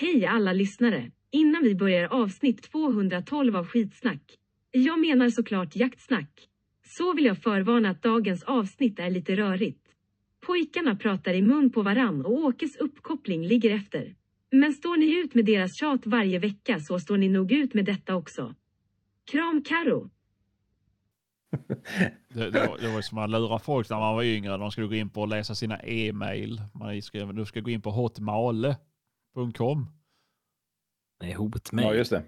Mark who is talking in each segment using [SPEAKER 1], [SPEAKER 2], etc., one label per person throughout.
[SPEAKER 1] Hej alla lyssnare! Innan vi börjar avsnitt 212 av Skitsnack. Jag menar såklart jaktsnack. Så vill jag förvarna att dagens avsnitt är lite rörigt. Pojkarna pratar i mun på varann och Åkes uppkoppling ligger efter. Men står ni ut med deras tjat varje vecka så står ni nog ut med detta också. Kram Karo.
[SPEAKER 2] Det, det, var, det var som att lura folk när man var yngre. De skulle gå in på och läsa sina e-mail. Man skrev du ska gå in på hotmale.com.
[SPEAKER 3] Nej, hotmail.
[SPEAKER 4] Ja, just det.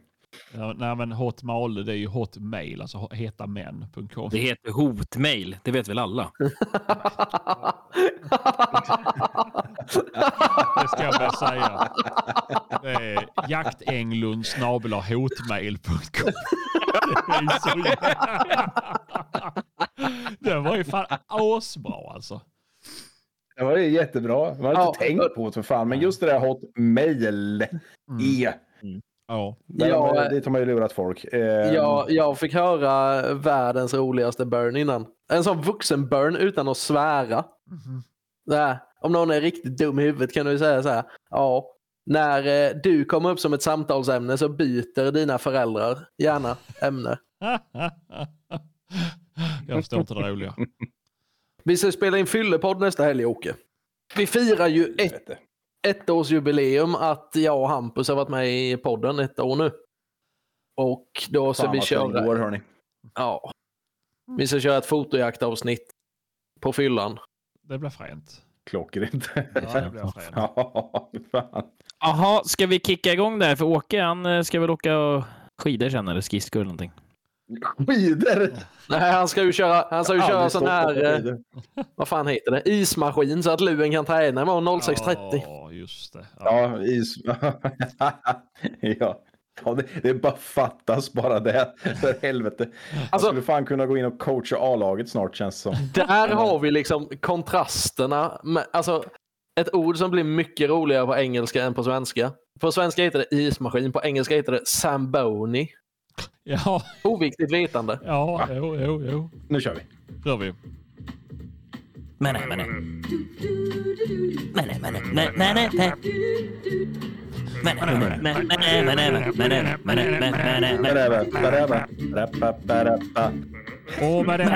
[SPEAKER 2] Ja, nej men hotmale det är ju hotmail, alltså hetamän.com.
[SPEAKER 3] Det heter hotmail, det vet väl alla?
[SPEAKER 2] Det ska jag väl säga. Det är jaktenglund hotmail.com. Den var ju fan asbra alltså.
[SPEAKER 4] Det var jättebra. Man har
[SPEAKER 5] Ja.
[SPEAKER 4] inte tänkt på det för fan. Men just det där hotmail. E.
[SPEAKER 2] Ja.
[SPEAKER 4] Där
[SPEAKER 5] Ja,
[SPEAKER 4] har- dit har man ju lurat folk. Eh,
[SPEAKER 5] Jag, jag fick höra världens roligaste burn innan. En sån vuxen burn utan att svära. Så här, om någon är riktigt dum i huvudet kan du säga så här. Ja, när eh, du kommer upp som ett samtalsämne så byter dina föräldrar gärna ämne.
[SPEAKER 2] Jag förstår inte det roliga.
[SPEAKER 5] Vi ska spela in fyllepodd nästa helg Åke. Vi firar ju ett,
[SPEAKER 4] Helvete.
[SPEAKER 5] ettårsjubileum att jag och Hampus har varit med i podden ett år nu. Och då ska
[SPEAKER 4] Fan
[SPEAKER 5] vi köra,
[SPEAKER 4] går, hörni.
[SPEAKER 5] ja, vi ska köra ett fotojaktavsnitt på fyllan.
[SPEAKER 2] Det blir fränt.
[SPEAKER 4] Klockrent.
[SPEAKER 2] Ja, det blir fränt.
[SPEAKER 4] Ja, fan.
[SPEAKER 3] Jaha, ska vi kicka igång där? För Åke, han eh, ska väl åka och skidor sen eller skridskor eller någonting.
[SPEAKER 4] Skidor!
[SPEAKER 5] Nej, han ska ju köra, han ska ju köra sån här, eh, vad fan heter det, ismaskin så att luven kan träna imorgon 06.30.
[SPEAKER 2] Ja, just det. Ja.
[SPEAKER 4] Ja, is... ja. Ja, det, det bara fattas bara det. För helvete. Jag
[SPEAKER 5] Alltså-
[SPEAKER 4] skulle fan kunna gå in och coacha A-laget snart känns det som.
[SPEAKER 5] Där har vi liksom kontrasterna. Med, alltså, ett ord som blir mycket roligare på engelska än på svenska. På svenska heter det ismaskin, på engelska heter det Zamboni.
[SPEAKER 2] Ja.
[SPEAKER 5] Oviktigt vetande.
[SPEAKER 2] Ja, jo, jo, jo.
[SPEAKER 4] Nu kör vi.
[SPEAKER 2] Kör vi.
[SPEAKER 3] Men nej, men nej. Men nej, men nej, men nej, men nej.
[SPEAKER 2] Och med den...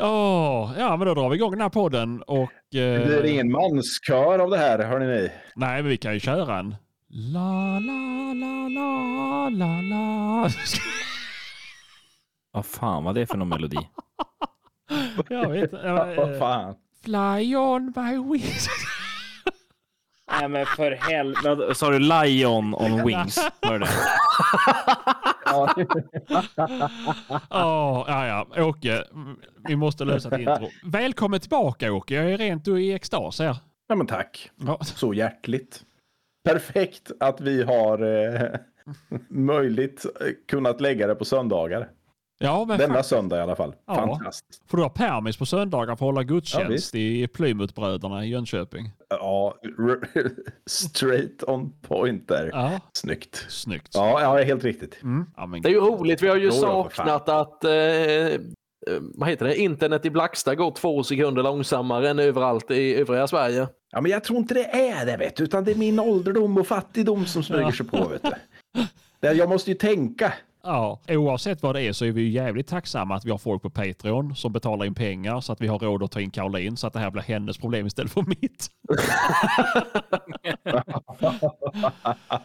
[SPEAKER 2] Åh, ja, men då drar vi igång den här podden och...
[SPEAKER 4] Det
[SPEAKER 2] Eh,
[SPEAKER 4] blir ingen manskör av det här, hörni ni.
[SPEAKER 2] nej, men vi kan ju köra en... La, la, la, la, la, la.
[SPEAKER 3] Vad fan var det för någon melodi?
[SPEAKER 2] Jag vet inte.
[SPEAKER 4] Vad
[SPEAKER 2] eh,
[SPEAKER 4] fan.
[SPEAKER 2] Fly on my wings.
[SPEAKER 3] Nej men för helvete. Sa du Lion on Wings? Hör det?
[SPEAKER 2] Åh, ja, ja. Åke, vi måste lösa ett intro. Välkommen tillbaka Åke. Jag är rent i extas här.
[SPEAKER 4] ja, men tack.
[SPEAKER 2] Ja,
[SPEAKER 4] Så hjärtligt. Perfekt att vi har eh, möjligt eh, kunnat lägga det på söndagar.
[SPEAKER 2] Ja men
[SPEAKER 4] Denna
[SPEAKER 2] fan,
[SPEAKER 4] söndag i alla fall.
[SPEAKER 2] Ja.
[SPEAKER 4] Fantastiskt.
[SPEAKER 2] får du ha permis på söndagar för att hålla
[SPEAKER 4] Ja,
[SPEAKER 2] gudstjänst
[SPEAKER 4] visst.
[SPEAKER 2] i Plymouthbröderna i Jönköping.
[SPEAKER 4] Ja, straight on point där.
[SPEAKER 2] Ja,
[SPEAKER 4] Snyggt.
[SPEAKER 2] snyggt.
[SPEAKER 4] Ja, ja, helt riktigt.
[SPEAKER 2] Mm. Ja, men,
[SPEAKER 5] Det är ju roligt, vi har ju
[SPEAKER 4] ja, fan.
[SPEAKER 5] saknat att eh, eh, vad heter det? internet i Blackstad går två sekunder långsammare än överallt i övriga Sverige.
[SPEAKER 4] Ja, men jag tror inte det är det, vet du, utan det är min ålderdom och fattigdom som smyger sig på, vet du. Det- Jag måste ju tänka.
[SPEAKER 2] Ja, oavsett vad det är så är vi ju jävligt tacksamma att vi har folk på Patreon som betalar in pengar så att vi har råd att ta in Caroline så att det här blir hennes problem istället för mitt.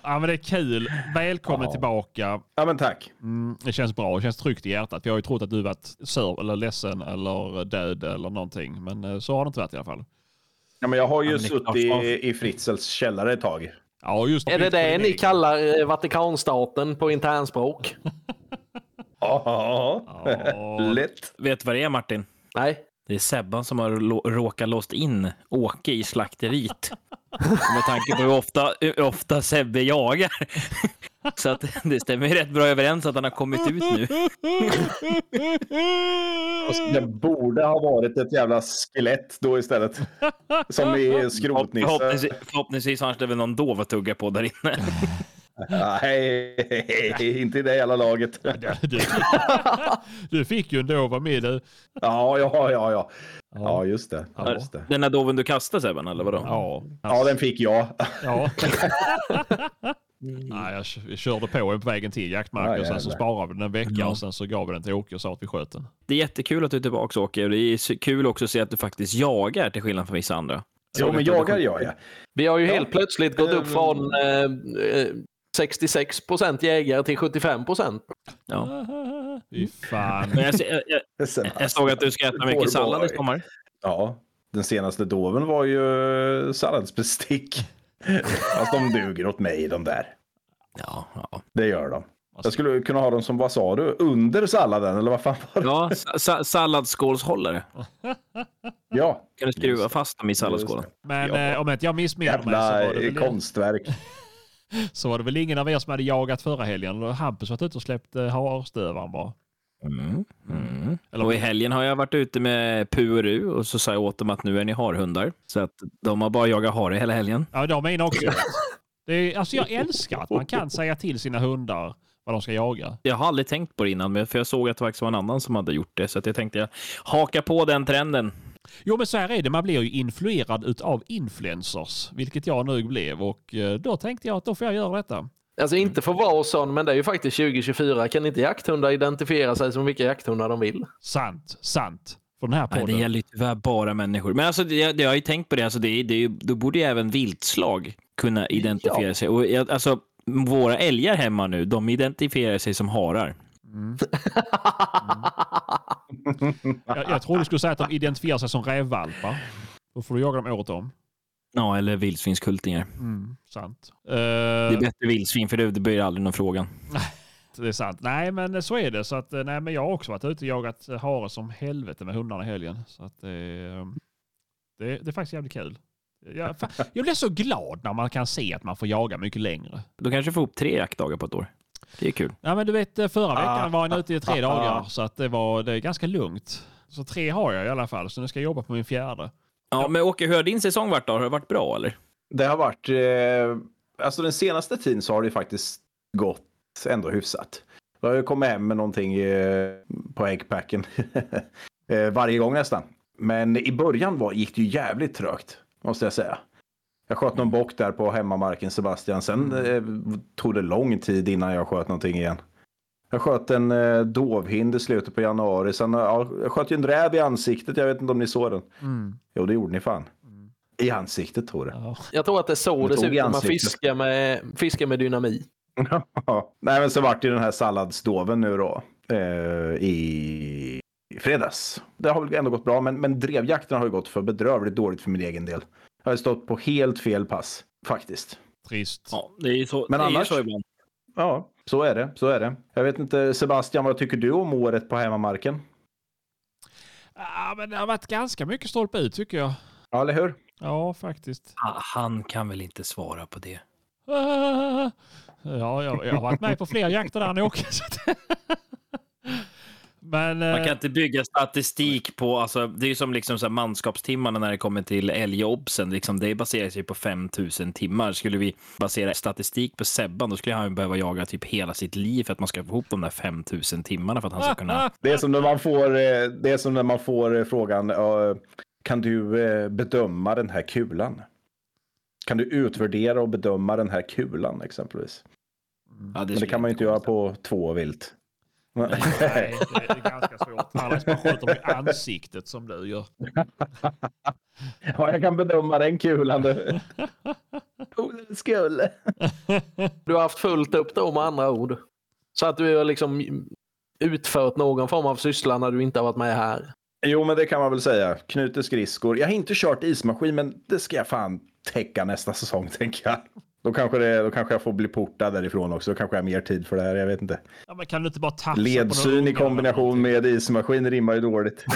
[SPEAKER 2] ja, men det är kul. Välkommen
[SPEAKER 4] Ja.
[SPEAKER 2] tillbaka.
[SPEAKER 4] Ja, men tack.
[SPEAKER 2] Mm, det känns bra. Det känns tryggt i hjärtat. Vi har ju trott att du varit sur eller ledsen eller död eller någonting. Men eh, så har det inte varit i alla fall.
[SPEAKER 4] Ja, men jag har ju
[SPEAKER 3] Ja,
[SPEAKER 4] suttit i, i Fritzels källare ett tag.
[SPEAKER 2] Ja, just
[SPEAKER 5] Är det det ni kallar eh, Vatikanstaten på internspråk?
[SPEAKER 4] Ja, lätt.
[SPEAKER 3] Vet du vad det är Martin?
[SPEAKER 5] Nej.
[SPEAKER 3] Det är Sebban som har råkat låst in Åke i slakteriet. Med tanke på hur ofta, hur ofta Sebbe jagar. Så att det stämmer ju rätt bra överens att han har kommit ut nu.
[SPEAKER 4] Det borde ha varit ett jävla skelett då istället. Som i skrotnisse.
[SPEAKER 3] Förhoppningsvis, förhoppningsvis har han väl någon dov att tugga på där inne.
[SPEAKER 4] Nej, inte i det hela laget.
[SPEAKER 2] Du, du fick ju ändå vara med du.
[SPEAKER 4] Ja, ja, ja, ja. Ja, just det.
[SPEAKER 2] Ja.
[SPEAKER 4] Just det.
[SPEAKER 3] Den där doven du kastade Sebban, eller vadå?
[SPEAKER 2] Ja.
[SPEAKER 4] Ja, den fick jag.
[SPEAKER 2] Ja. Nej, jag kö- jag körde på en på vägen till jaktmarken
[SPEAKER 4] Ja,
[SPEAKER 2] och sen så sparade vi den en vecka
[SPEAKER 3] Ja.
[SPEAKER 2] och sen så gav vi den till Åke och sa att vi sköt den.
[SPEAKER 3] Det är jättekul att du är tillbaka Åke. och Det är kul också att se att du faktiskt jagar till skillnad från vissa andra.
[SPEAKER 4] Jo, men jagar gör jag.
[SPEAKER 5] Vi har ju
[SPEAKER 4] Ja.
[SPEAKER 5] helt plötsligt gått upp
[SPEAKER 4] Ehm.
[SPEAKER 5] från eh, eh, 66 procent jägare till 75 procent.
[SPEAKER 3] Ja.
[SPEAKER 2] Fy fan.
[SPEAKER 3] Men jag, jag, jag, jag såg att du ska äta mycket sallad i sommar.
[SPEAKER 4] Ja, den senaste doven var ju salladsbestick. Fast de duger åt mig de där.
[SPEAKER 3] Ja, ja.
[SPEAKER 4] Det gör de. Jag skulle kunna ha dem som, vad sa du, under salladen eller vad fan var det?
[SPEAKER 3] ja sa, sa, salladsskålshållare.
[SPEAKER 4] Ja,
[SPEAKER 3] Kan du skruva fast dem i salladsskålen?
[SPEAKER 2] Men
[SPEAKER 4] Ja.
[SPEAKER 2] eh, om inte jag missminner mig så var, det väl,
[SPEAKER 4] konstverk.
[SPEAKER 2] så var det väl ingen av er som hade jagat förra helgen. Och Hampus varit ute och släppt eh, harstövaren bara.
[SPEAKER 3] Mm. Mm. Och i helgen har jag varit ute med Pu och Ru och så sa jag åt dem att nu är ni harhundar. Så att de har bara jagat hare hela helgen.
[SPEAKER 2] Ja, de mina också. Det är, alltså jag älskar att man kan säga till sina hundar vad de ska jaga.
[SPEAKER 3] Jag har aldrig tänkt på det innan, men för jag såg att det faktiskt var en annan som hade gjort det. Så att jag tänkte jag haka på den trenden.
[SPEAKER 2] Jo men så här är det, man blir ju influerad utav influencers, vilket jag nu blev och eh, då tänkte jag att då får jag göra detta.
[SPEAKER 5] Alltså inte för att vara sån, men det är ju faktiskt 2024. Kan inte jakthundar identifiera sig som vilka jakthundar de vill?
[SPEAKER 2] Sant, sant. För den här
[SPEAKER 3] Nej,
[SPEAKER 2] podden.
[SPEAKER 3] det gäller ju tyvärr bara människor. Men alltså, det, jag, jag har ju tänkt på det. Alltså, det, är- det då borde ju även viltslag kunna identifiera sig. Och jag, alltså, våra älgar hemma nu, de identifierar sig som harar.
[SPEAKER 2] Jag, jag tror du skulle säga att de identifierar sig som rävvalpar. Då får du jaga dem året om.
[SPEAKER 3] Ja, eller vildsvinskultingar.
[SPEAKER 2] Mm, sant. Eh,
[SPEAKER 3] Det är bättre vildsvin, för det, det blir aldrig någon fråga.
[SPEAKER 2] det är sant. Nej men så är det. Så att, eh, nej, men jag har också varit ute och jagat eh, hare som helvete med hundarna i helgen. Så att, eh, det, det är faktiskt jävligt kul. Jag, fa- jag blir så glad när man kan se att man får jaga mycket längre.
[SPEAKER 3] Då kanske får ihop tre jaktdagar på ett år. Det är kul.
[SPEAKER 2] Ja, men du vet, eh, förra veckan
[SPEAKER 4] Ah.
[SPEAKER 2] var jag ute i tre dagar så att det var det är ganska lugnt. Så tre har jag i alla fall, så nu ska jag jobba på min fjärde.
[SPEAKER 3] Ja, men Åke, hur har din säsong varit då? Har det varit bra eller?
[SPEAKER 4] Det har varit, eh, alltså den senaste tiden så har det faktiskt gått ändå hyfsat. Jag har ju kommit hem med någonting eh, på äggpacken eh, varje gång nästan. Men i början var, gick det ju jävligt trögt, måste jag säga. Jag sköt någon bock där på hemmamarken Sebastian. Sen eh, tog det lång tid innan jag sköt någonting igen. Jag sköt en eh, dovhind i slutet på januari. Sen, ja, jag sköt ju en räv i ansiktet. Jag vet inte om ni såg den. Jo, det gjorde ni fan. I ansiktet, tror jag.
[SPEAKER 2] Ja.
[SPEAKER 5] Jag tror att det är så
[SPEAKER 4] Du
[SPEAKER 5] det ut när man fiskar med, fiskar med dynamit.
[SPEAKER 4] Nej, men så vart det den här salladsdoven nu då. Eh, i, I fredags. Det har väl ändå gått bra, men, men drevjakten har ju gått för bedrövligt dåligt för min egen del. Jag har stått på helt fel pass, faktiskt.
[SPEAKER 2] Trist.
[SPEAKER 3] Ja, det är så,
[SPEAKER 4] Men
[SPEAKER 3] det är ju
[SPEAKER 4] annars-
[SPEAKER 3] så ibland.
[SPEAKER 4] Ja, så är det. Så är det. Jag vet inte, Sebastian, vad tycker du om året på hemmamarken?
[SPEAKER 2] Ja, men det har varit ganska mycket stolpe ut tycker jag.
[SPEAKER 4] Ja, eller hur?
[SPEAKER 2] Ja, faktiskt.
[SPEAKER 3] Han kan väl inte svara på det?
[SPEAKER 2] Ja, jag, jag har varit med på fler jakter där än Åke. Men...
[SPEAKER 3] Man
[SPEAKER 2] eh,
[SPEAKER 3] kan inte bygga statistik på, alltså, det är ju som liksom så här manskapstimmarna när det kommer till älgobsen. Liksom, det baserar sig på 5000 timmar. Skulle vi basera statistik på Sebban, då skulle han behöva jaga typ hela sitt liv för att man ska få ihop de där 5000 timmarna för att han ska kunna...
[SPEAKER 4] Det är som när man får, eh, det är som när man får eh, frågan, eh, kan du eh, bedöma den här kulan? Kan du utvärdera och bedöma den här kulan exempelvis?
[SPEAKER 3] Ja,
[SPEAKER 4] Men det kan man ju inte göra på två vilt.
[SPEAKER 2] Nej, det är ganska svårt. Annars man skjuter i ansiktet som du gör.
[SPEAKER 4] Ja, jag kan bedöma den kulan du. Skulle.
[SPEAKER 5] Du har haft fullt upp då med andra ord. Så att du har liksom utfört någon form av syssla när du inte har varit med här.
[SPEAKER 4] Jo, men det kan man väl säga. Knuter skridskor. Jag har inte kört ismaskin, men det ska jag fan täcka nästa säsong, tänker jag. Då kanske, det, då kanske jag får bli portad därifrån också. Då kanske jag har mer tid för det här. Jag vet inte.
[SPEAKER 2] Ja, men kan du inte bara tafsa
[SPEAKER 4] Ledsyn i kombination med ismaskin rimmar ju dåligt.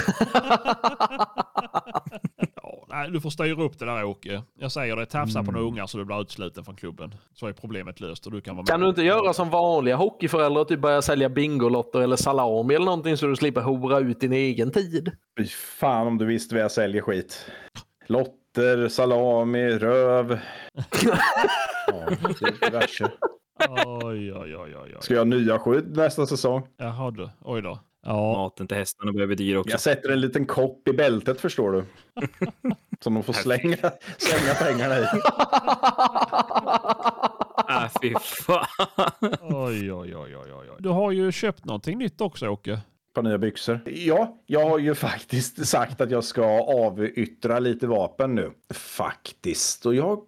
[SPEAKER 2] Ja, nej, du får styra upp det där Åke. Jag säger det, tafsa
[SPEAKER 4] Mm.
[SPEAKER 2] på några ungar så du blir utsluten från klubben. Så är problemet löst och du kan vara
[SPEAKER 5] Kan
[SPEAKER 2] med.
[SPEAKER 5] du inte göra som vanliga hockeyföräldrar och typ börja sälja bingolotter eller salami eller någonting så du slipper hora ut din egen tid?
[SPEAKER 4] Fy fan om du visste vad jag säljer skit. Lotter, salami, röv. Ja, diverse.
[SPEAKER 2] Oj, oj, oj, oj. oj.
[SPEAKER 4] Ska jag ha nya skydd nästa säsong?
[SPEAKER 2] Jaha du. Oj då. Ja.
[SPEAKER 3] Maten till hästarna bli dyr också.
[SPEAKER 4] Jag sätter en liten kopp i bältet förstår du. Som de får slänga, slänga pengarna i.
[SPEAKER 3] Ah, fy fan.
[SPEAKER 2] Oj, oj, oj, oj. oj. Du har ju köpt någonting nytt också Åke.
[SPEAKER 4] På nya byxor. Ja, jag har ju faktiskt sagt att jag ska avyttra lite vapen nu. Faktiskt. Och jag...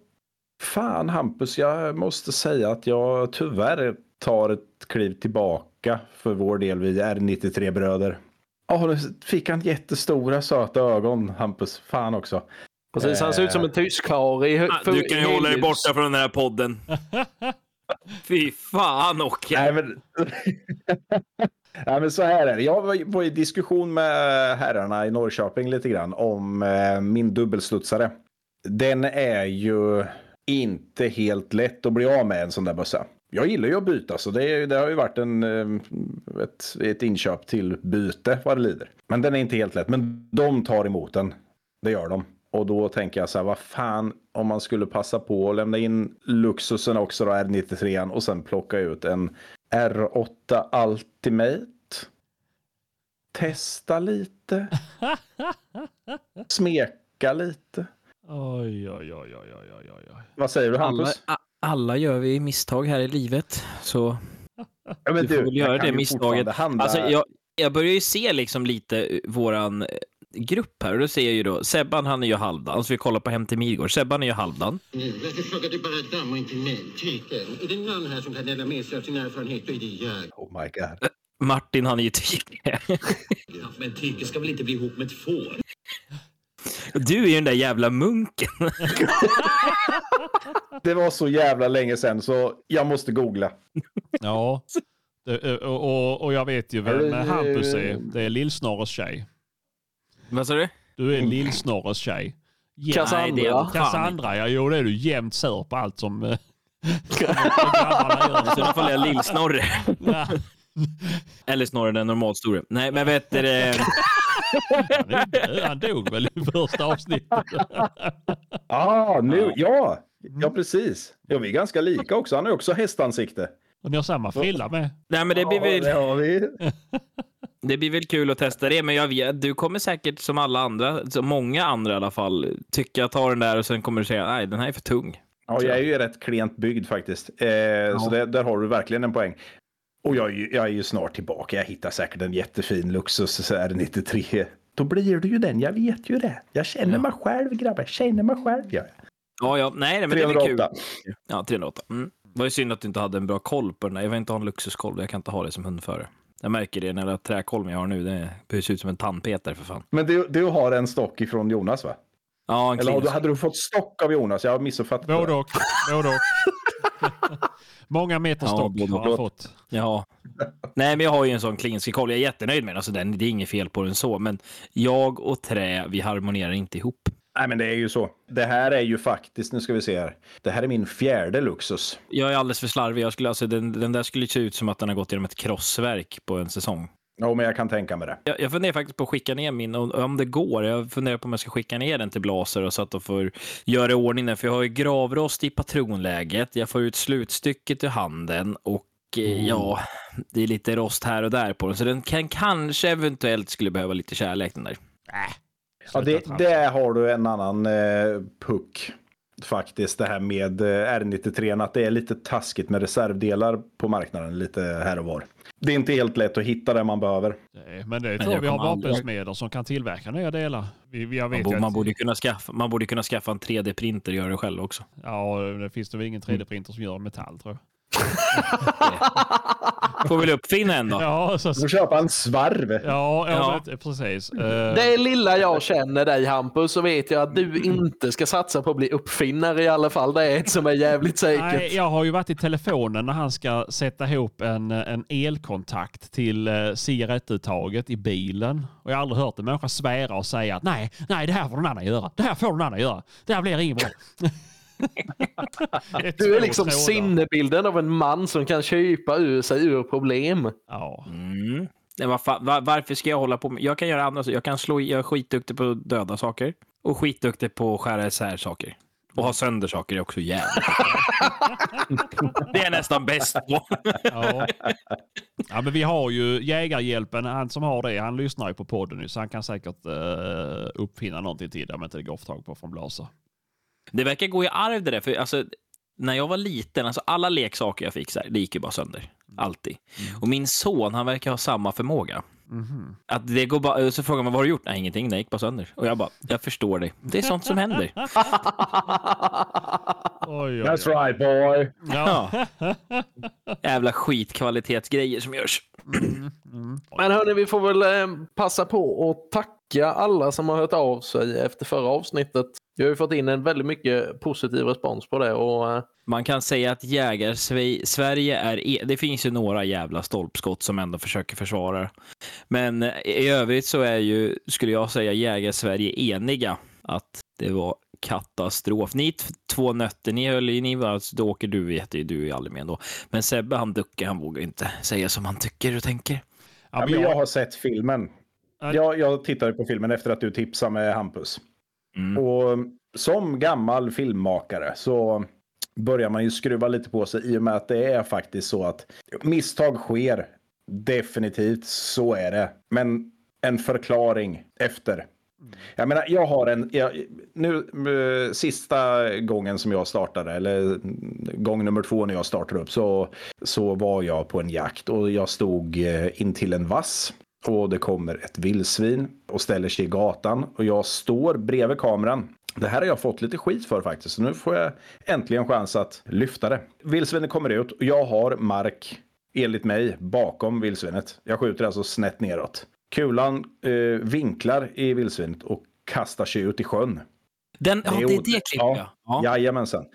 [SPEAKER 4] Fan Hampus, jag måste säga att jag tyvärr tar ett kliv tillbaka för vår del, vi är 93-bröder. Ja, nu fick han jättestora söta ögon, Hampus. Fan också.
[SPEAKER 5] Precis, han ser ut som en tysk i
[SPEAKER 3] Ah, Du kan ju hålla dig borta från den här podden. Fy fan Åke.
[SPEAKER 4] Nej, men... Ja, men så här är det. Jag var- i diskussion med herrarna i Norrköping lite grann om eh, min dubbelstudsare. Den är ju inte helt lätt att bli av med en sån där bössa. Jag gillar ju att byta så det, det har ju varit en, eh, ett, ett inköp till byte vad det lider. Men den är inte helt lätt. Men de tar emot den. Det gör de. Och då tänker jag så här, vad fan om man skulle passa på att lämna in Luxusen också då, R93 och sen plocka ut en R8 Ultimate. Testa lite. Smeka lite.
[SPEAKER 2] Oj, oj, oj, oj, oj, oj, oj.
[SPEAKER 4] Vad säger du
[SPEAKER 3] Alla,
[SPEAKER 4] Hampus?
[SPEAKER 3] a- alla gör vi misstag här i livet. Så
[SPEAKER 4] Ja, men
[SPEAKER 3] du får väl göra det misstaget.
[SPEAKER 4] Handla...
[SPEAKER 3] Alltså, jag, jag börjar ju se liksom lite våran grupp här och då ser jag ju då Sebban han är ju halvdan, så vi kollar på Hem till Midgård. Sebban är ju halvdan.
[SPEAKER 6] Varför frågar du bara dam och inte mig? Tyken. Är det någon här som kan dela med sig av sin erfarenhet, då är det jag.
[SPEAKER 4] Oh my god.
[SPEAKER 3] Martin han är ju tyke.
[SPEAKER 6] Ja, men Tyke ska väl inte bli ihop med ett får?
[SPEAKER 3] Du är ju den där jävla munken.
[SPEAKER 4] Det var så jävla länge sedan så jag måste googla.
[SPEAKER 2] Ja. Det, och, och, och jag vet ju vem Hampus är. Det är Lillsnorres tjej.
[SPEAKER 3] Vad sa du?
[SPEAKER 2] Du är Lillsnorres tjej. Jämt-
[SPEAKER 5] Cassandra.
[SPEAKER 2] Cassandra, ja jo det är du jämt sur på allt som eh, grabbarna
[SPEAKER 3] Så då får jag Lill-Snorre. Eller Snorre den normalstore. Nej, men vet du det?
[SPEAKER 2] Han dog väl i första avsnittet.
[SPEAKER 4] Ah, nu, ja. Ja, precis. Ja, vi är ganska lika också. Han har också hästansikte.
[SPEAKER 2] Och ni har samma frilla med.
[SPEAKER 3] Nej, men det blir
[SPEAKER 4] Ja, det
[SPEAKER 3] väl,
[SPEAKER 4] har vi.
[SPEAKER 3] det blir väl kul att testa det. Men jag vet, du kommer säkert som alla andra, som många andra i alla fall, tycka ta den där och sen kommer du säga nej, den här är för tung.
[SPEAKER 4] Ja, jag är ju rätt klent byggd faktiskt. Eh, Så det, där har du verkligen en poäng. Och jag är, ju, jag är ju snart tillbaka. Jag hittar säkert en jättefin Luxus R93. Då blir du ju den, jag vet ju det. Jag känner mig själv grabbar, jag känner mig själv. Ja.
[SPEAKER 3] Ja, ja, nej, men det är kul.
[SPEAKER 4] 308.
[SPEAKER 3] Ja, 308. Mm. Det var ju synd att du inte hade en bra koll på den där. Jag vill inte ha en Luxuskolv, jag kan inte ha det som hundförare. Jag märker det när jag träkolven jag har nu, det behövs ut som en tandpetare för fan.
[SPEAKER 4] Men du, du har en stock ifrån Jonas va?
[SPEAKER 3] Ja, en
[SPEAKER 4] Eller du, hade du fått stock av Jonas? Jag har missuppfattat det.
[SPEAKER 2] Både och. Både och. Många meter
[SPEAKER 3] Ja,
[SPEAKER 2] stock
[SPEAKER 3] både
[SPEAKER 2] har han fått.
[SPEAKER 3] Ja. Nej, men jag har ju en sån Klinski-kolv. Jag är jättenöjd med den. Alltså, den. Det är inget fel på den så, men jag och trä, vi harmonerar inte ihop.
[SPEAKER 4] Nej, men det är ju så. Det här är ju faktiskt, nu ska vi se här. Det här är min fjärde Luxus.
[SPEAKER 3] Jag är alldeles för slarvig. Jag skulle, alltså, den, den där skulle se ut som att den har gått genom ett krossverk på en säsong.
[SPEAKER 4] Ja, men jag kan tänka mig det.
[SPEAKER 3] Jag, jag funderar faktiskt på att skicka ner min, och- om det går. Jag funderar på om jag ska skicka ner den till Blaser och så att de får göra i ordning den. För jag har ju gravrost i patronläget. Jag får ut slutstycket ur handen och eh, ja, det är lite rost här och där på den. Så den kan kanske eventuellt skulle behöva lite kärlek den där.
[SPEAKER 4] Ja, det, där har du en annan eh, puck faktiskt. Det här med eh, R93, att det är lite taskigt med reservdelar på marknaden lite här och var. Det är inte helt lätt att hitta det man behöver.
[SPEAKER 2] Nej, Men det
[SPEAKER 3] Men
[SPEAKER 2] tror
[SPEAKER 3] jag
[SPEAKER 2] vi har vapensmeder som kan tillverka nya delar. Vi, vi,
[SPEAKER 3] Man, borde, man, borde kunna skaffa, man borde kunna skaffa en 3D-printer och göra det själv också.
[SPEAKER 2] Ja, det finns det väl ingen 3D-printer som gör metall tror jag.
[SPEAKER 3] Får väl uppfinna en då.
[SPEAKER 2] Ja, så,
[SPEAKER 4] får köpa en svarv.
[SPEAKER 2] ja, ja,
[SPEAKER 3] Ja.
[SPEAKER 2] precis. Eh,
[SPEAKER 5] Det lilla jag känner dig Hampus så vet jag att du inte ska satsa på att bli uppfinnare i alla fall. Det är ett som är jävligt säkert.
[SPEAKER 2] Nej, jag har ju varit i telefonen när han ska sätta ihop en, en elkontakt till eh, cigarettuttaget i bilen. Och jag har aldrig hört en människa svära och säga att nej, nej, det här får någon annan göra. Det här får någon annan göra. Det här blir inget bra. Det
[SPEAKER 5] Du är liksom sinnebilden av en man som kan köpa ur sig ur problem.
[SPEAKER 2] Ja.
[SPEAKER 3] Mm. Var, varför ska jag hålla på med? Jag kan göra andra saker. Jag kan slå jag är skitduktig på döda saker och skitduktig på att skära isär saker. Och ha sönder saker är också jävligt. det är nästan bäst på.
[SPEAKER 2] Ja. ja, men vi har ju Jägarhjälpen, han som har det, han lyssnar ju på podden nu, så han kan säkert uh, uppfinna någonting till det om inte det går att få tag på från Blasa.
[SPEAKER 3] Det verkar gå i arv det där, för alltså, när jag var liten, alltså alla leksaker jag fick, så här, det gick ju bara sönder. Alltid. Och min son, han verkar ha samma förmåga.
[SPEAKER 2] Mhm.
[SPEAKER 3] Att det går bara, så frågar man vad har du gjort? Nej, ingenting, det gick bara sönder. Och jag bara, jag förstår dig. Det är sånt som händer.
[SPEAKER 2] Oj, oj,
[SPEAKER 4] That's
[SPEAKER 2] oj.
[SPEAKER 4] right boy.
[SPEAKER 2] Ja.
[SPEAKER 3] Jävla skitkvalitetsgrejer som görs.
[SPEAKER 5] Men hörni, vi får väl eh, passa på att tacka alla som har hört av sig efter förra avsnittet. Vi har ju fått in en väldigt mycket positiv respons på det och eh,
[SPEAKER 3] Man kan säga att jägar-Sverige är... E det finns ju några jävla stolpskott som ändå försöker försvara. Men i övrigt så är ju, skulle jag säga, jägar-Sverige eniga att det var katastrof. Ni två nötter, ni höll ju, ni var, alltså, då åker du, vet ju, du är aldrig med ändå. Men Sebbe han duckar, han vågar inte säga som han tycker och tänker.
[SPEAKER 2] Ja, men
[SPEAKER 4] jag har sett filmen.
[SPEAKER 2] Ja.
[SPEAKER 4] Jag, jag tittade på filmen efter att du tipsade med Hampus.
[SPEAKER 3] Mm.
[SPEAKER 4] Och som gammal filmmakare så börjar man ju skruva lite på sig i och med att det är faktiskt så att misstag sker. Definitivt, så är det. Men en förklaring efter. Jag menar, jag har en... Jag, nu, eh, sista gången som jag startade, eller gång nummer två när jag startade upp, så, så var jag på en jakt och jag stod eh, intill in till en vass. Och det kommer ett vildsvin och ställer sig i gatan och jag står bredvid kameran. Det här har jag fått lite skit för faktiskt, så nu får jag äntligen chans att lyfta det. Vildsvinet kommer ut och jag har mark, enligt mig, bakom vildsvinet. Jag skjuter alltså snett neråt. Kulan eh, vinklar i vildsvinet och kastar sig ut i sjön.
[SPEAKER 3] Den, ja,
[SPEAKER 4] Det är
[SPEAKER 3] det klippet,
[SPEAKER 4] ja.
[SPEAKER 3] ja. ja.
[SPEAKER 4] Jajamensan.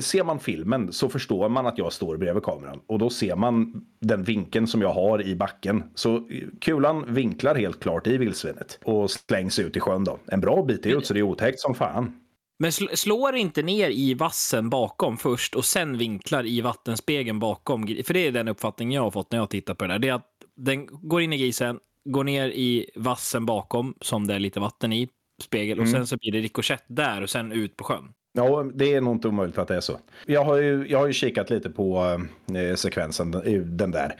[SPEAKER 4] Ser man filmen så förstår man att jag står bredvid kameran. Och då ser man den vinkeln som jag har i backen. Så kulan vinklar helt klart i vildsvinet. Och slängs ut i sjön då. En bra bit ut så det är otäckt som fan.
[SPEAKER 3] Men sl- slår inte ner i vassen bakom först och sen vinklar i vattenspegeln bakom? För det är den uppfattning jag har fått när jag tittar på det där. Det är att den går in i grisen, går ner i vassen bakom som det är lite vatten i, spegel, och
[SPEAKER 4] Mm.
[SPEAKER 3] sen så blir det rikoschett där och sen ut på sjön.
[SPEAKER 4] Ja, det är nog inte omöjligt att det är så. Jag har ju, jag har ju kikat lite på eh, sekvensen, den där.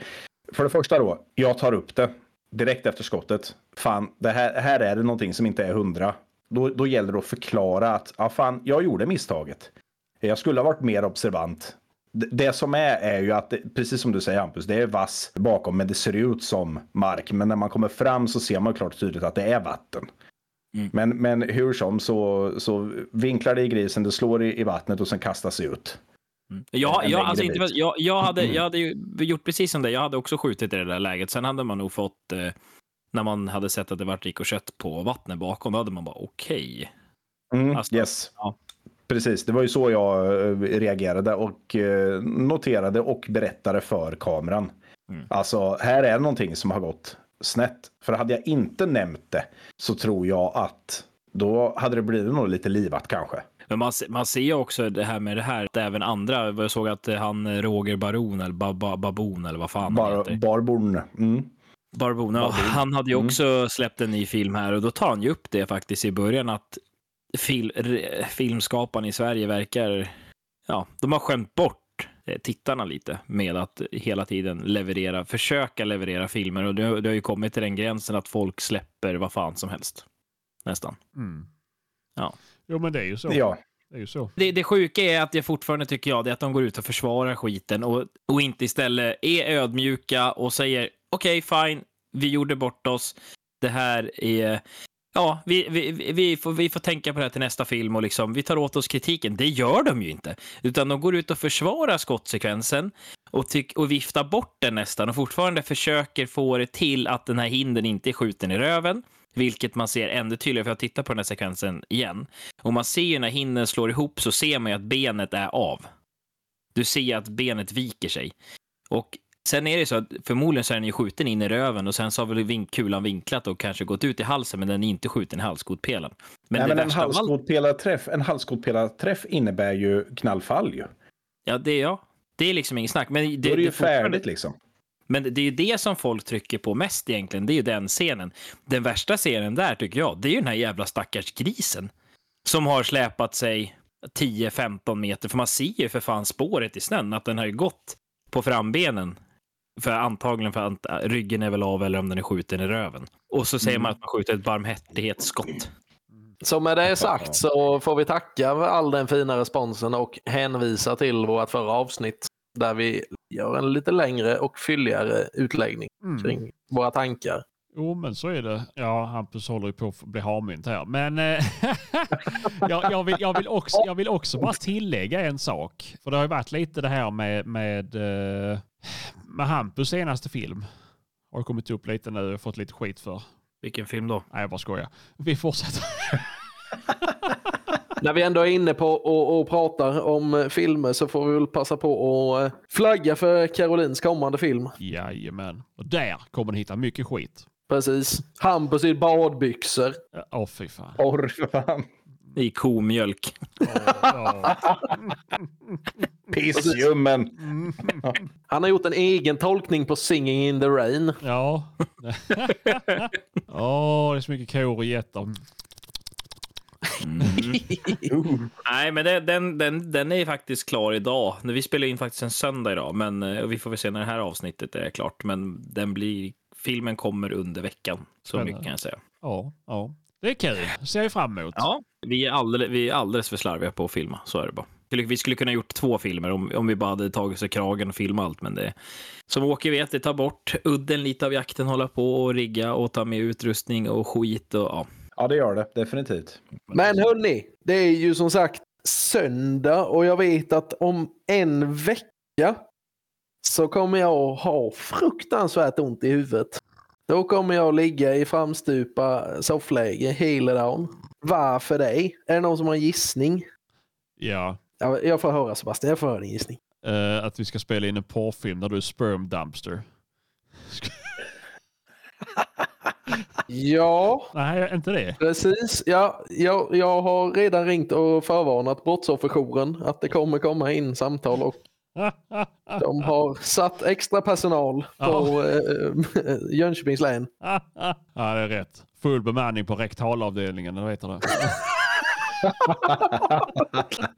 [SPEAKER 4] För det första då, jag tar upp det direkt efter skottet. Fan, det här, här är det någonting som inte är hundra. Då, då gäller det att förklara att, ja fan, jag gjorde misstaget. Jag skulle ha varit mer observant. Det, det som är, är ju att, det, precis som du säger Hampus, det är vass bakom, men det ser ut som mark. Men när man kommer fram så ser man klart och tydligt att det är vatten.
[SPEAKER 3] Mm.
[SPEAKER 4] Men, men hur som så, så vinklar det i grisen, det slår i, i vattnet och sen kastas det ut.
[SPEAKER 3] Jag,
[SPEAKER 4] En
[SPEAKER 3] jag, alltså inte, jag, jag, hade,
[SPEAKER 4] Mm.
[SPEAKER 3] jag hade gjort precis som det. Jag hade också skjutit i det där läget. Sen hade man nog fått, eh, när man hade sett att det var rikoschett på vattnet bakom, då hade man bara okej.
[SPEAKER 4] Mm,
[SPEAKER 3] Alltså,
[SPEAKER 4] yes.
[SPEAKER 3] ja.
[SPEAKER 4] Precis, det var ju så jag eh, reagerade och eh, noterade och berättade för kameran.
[SPEAKER 3] Mm.
[SPEAKER 4] Alltså, här är någonting som har gått snett. För hade jag inte nämnt det så tror jag att då hade det blivit nog lite livat kanske.
[SPEAKER 3] Men man, man ser också det här med det här, att även andra, jag såg att han Roger Baron eller ba, ba, Babon eller vad fan han
[SPEAKER 4] Bar,
[SPEAKER 3] heter.
[SPEAKER 4] barborn. Mm.
[SPEAKER 3] Barbon, ja, han hade ju
[SPEAKER 4] Mm.
[SPEAKER 3] också släppt en ny film här och då tar han ju upp det faktiskt i början att fil, re- i Sverige verkar, ja, de har skämt bort tittarna lite med att hela tiden leverera, försöka leverera filmer och det, har- det har ju kommit till den gränsen att folk släpper vad fan som helst. Nästan.
[SPEAKER 2] Mm.
[SPEAKER 3] Ja.
[SPEAKER 2] Jo, men det är ju så.
[SPEAKER 4] Ja,
[SPEAKER 2] Det är ju så.
[SPEAKER 3] Det, det sjuka är att jag fortfarande tycker jag det är att de går ut och försvarar skiten och, och inte istället är ödmjuka och säger okej, fine, vi gjorde bort oss. Det här är... Ja, vi, vi, vi, får, vi får tänka på det här till nästa film och liksom, vi tar åt oss kritiken. Det gör de ju inte, utan de går ut och försvarar skottsekvensen och, tyck, och viftar bort den nästan och fortfarande försöker få det till att den här hinden inte är skjuten i röven, vilket man ser ännu tydligare, för jag tittar på den här sekvensen igen. Och man ser ju när hinden slår ihop så ser man ju att benet är av. Du ser att benet viker sig. Och sen är det så att förmodligen så är den ju skjuten in i röven och sen så har väl vink, kulan vinklat och kanske gått ut i halsen, men den är inte skjuten i halskotpelen. Men
[SPEAKER 4] Nej,
[SPEAKER 3] det
[SPEAKER 4] men en halskotpelarträff, en halskotpelarträff innebär ju knallfall ju.
[SPEAKER 3] ja, det är ja. Det är liksom inget snack. Men det,
[SPEAKER 4] Då är det ju
[SPEAKER 3] fortfarande-
[SPEAKER 4] färdigt liksom.
[SPEAKER 3] Men det är ju det som folk trycker på mest egentligen. Det är ju den scenen. Den värsta scenen där tycker jag, det är ju den här jävla stackars grisen. Som har släpat sig 10-15 meter, för man ser ju för fan spåret i snön, att den har ju gått på frambenen. För antagligen för att äh, ryggen är väl av eller om den är skjuten i röven. Och så säger man att man skjuter ett barmhärtighetsskott.
[SPEAKER 5] Så med det sagt så får vi tacka för all den fina responsen och hänvisa till vårt förra avsnitt där vi gör en lite längre och fylligare utläggning
[SPEAKER 2] Mm.
[SPEAKER 5] kring våra tankar.
[SPEAKER 2] Jo, men så är det. Ja, Hampus håller ju på att bli harmynt här. Men eh, jag, jag, vill, jag, vill också, jag vill också bara tillägga en sak. För det har ju varit lite det här med, med, eh, med Hampus senaste film. Har kommit upp lite nu och fått lite skit för.
[SPEAKER 3] Vilken film då?
[SPEAKER 2] Nej, jag bara skojar. Vi fortsätter.
[SPEAKER 5] När vi ändå är inne på och, och pratar om filmer så får vi väl passa på att eh, flagga för Carolins kommande film.
[SPEAKER 2] Jajamän. Och där kommer ni hitta mycket skit.
[SPEAKER 5] Precis. Hampus i badbyxor.
[SPEAKER 2] Åh, oh, fy fan.
[SPEAKER 4] Orr för fan.
[SPEAKER 3] I komjölk.
[SPEAKER 4] Pissljummen.
[SPEAKER 5] Han har gjort en egen tolkning på Singing in the Rain.
[SPEAKER 2] Ja. Åh, det är så mycket kor och getter.
[SPEAKER 3] Nej, men det, den, den, den är faktiskt klar idag. Vi spelar in faktiskt en söndag idag, men eh, vi får väl se när det här avsnittet är klart. Men den blir, filmen kommer under veckan. Så
[SPEAKER 2] Spännande.
[SPEAKER 3] mycket kan jag säga.
[SPEAKER 2] Ja, ja. Det är kul. Ser jag fram emot.
[SPEAKER 3] Ja, vi är, alldeles, vi är alldeles för slarviga på att filma. Så är det bara. Vi skulle kunna gjort två filmer om, om vi bara hade tagit sig kragen och filmat allt. Men det, som Åke vet, det tar bort udden lite av jakten, hålla på och rigga och ta med utrustning och skit. Och, ja.
[SPEAKER 4] Ja, det gör det definitivt.
[SPEAKER 5] Men hörni, det är ju som sagt söndag och jag vet att om en vecka så kommer jag ha fruktansvärt ont i huvudet. Då kommer jag ligga i framstupa soffläge hela dagen. Varför det? Är det någon som har en gissning?
[SPEAKER 2] Ja.
[SPEAKER 5] Ja, Jag får höra Sebastian, jag får höra din gissning.
[SPEAKER 2] Eh, att vi ska spela in en porrfilm där du är sperm dumpster.
[SPEAKER 5] Ja,
[SPEAKER 2] Nej, inte det.
[SPEAKER 5] precis. Ja, jag, jag har redan ringt och förvarnat Brottsofferjouren att det kommer komma in samtal och de har satt extra personal på eh, Jönköpings län.
[SPEAKER 2] ja, det är rätt. Full bemanning på rektalavdelningen, eller heter det?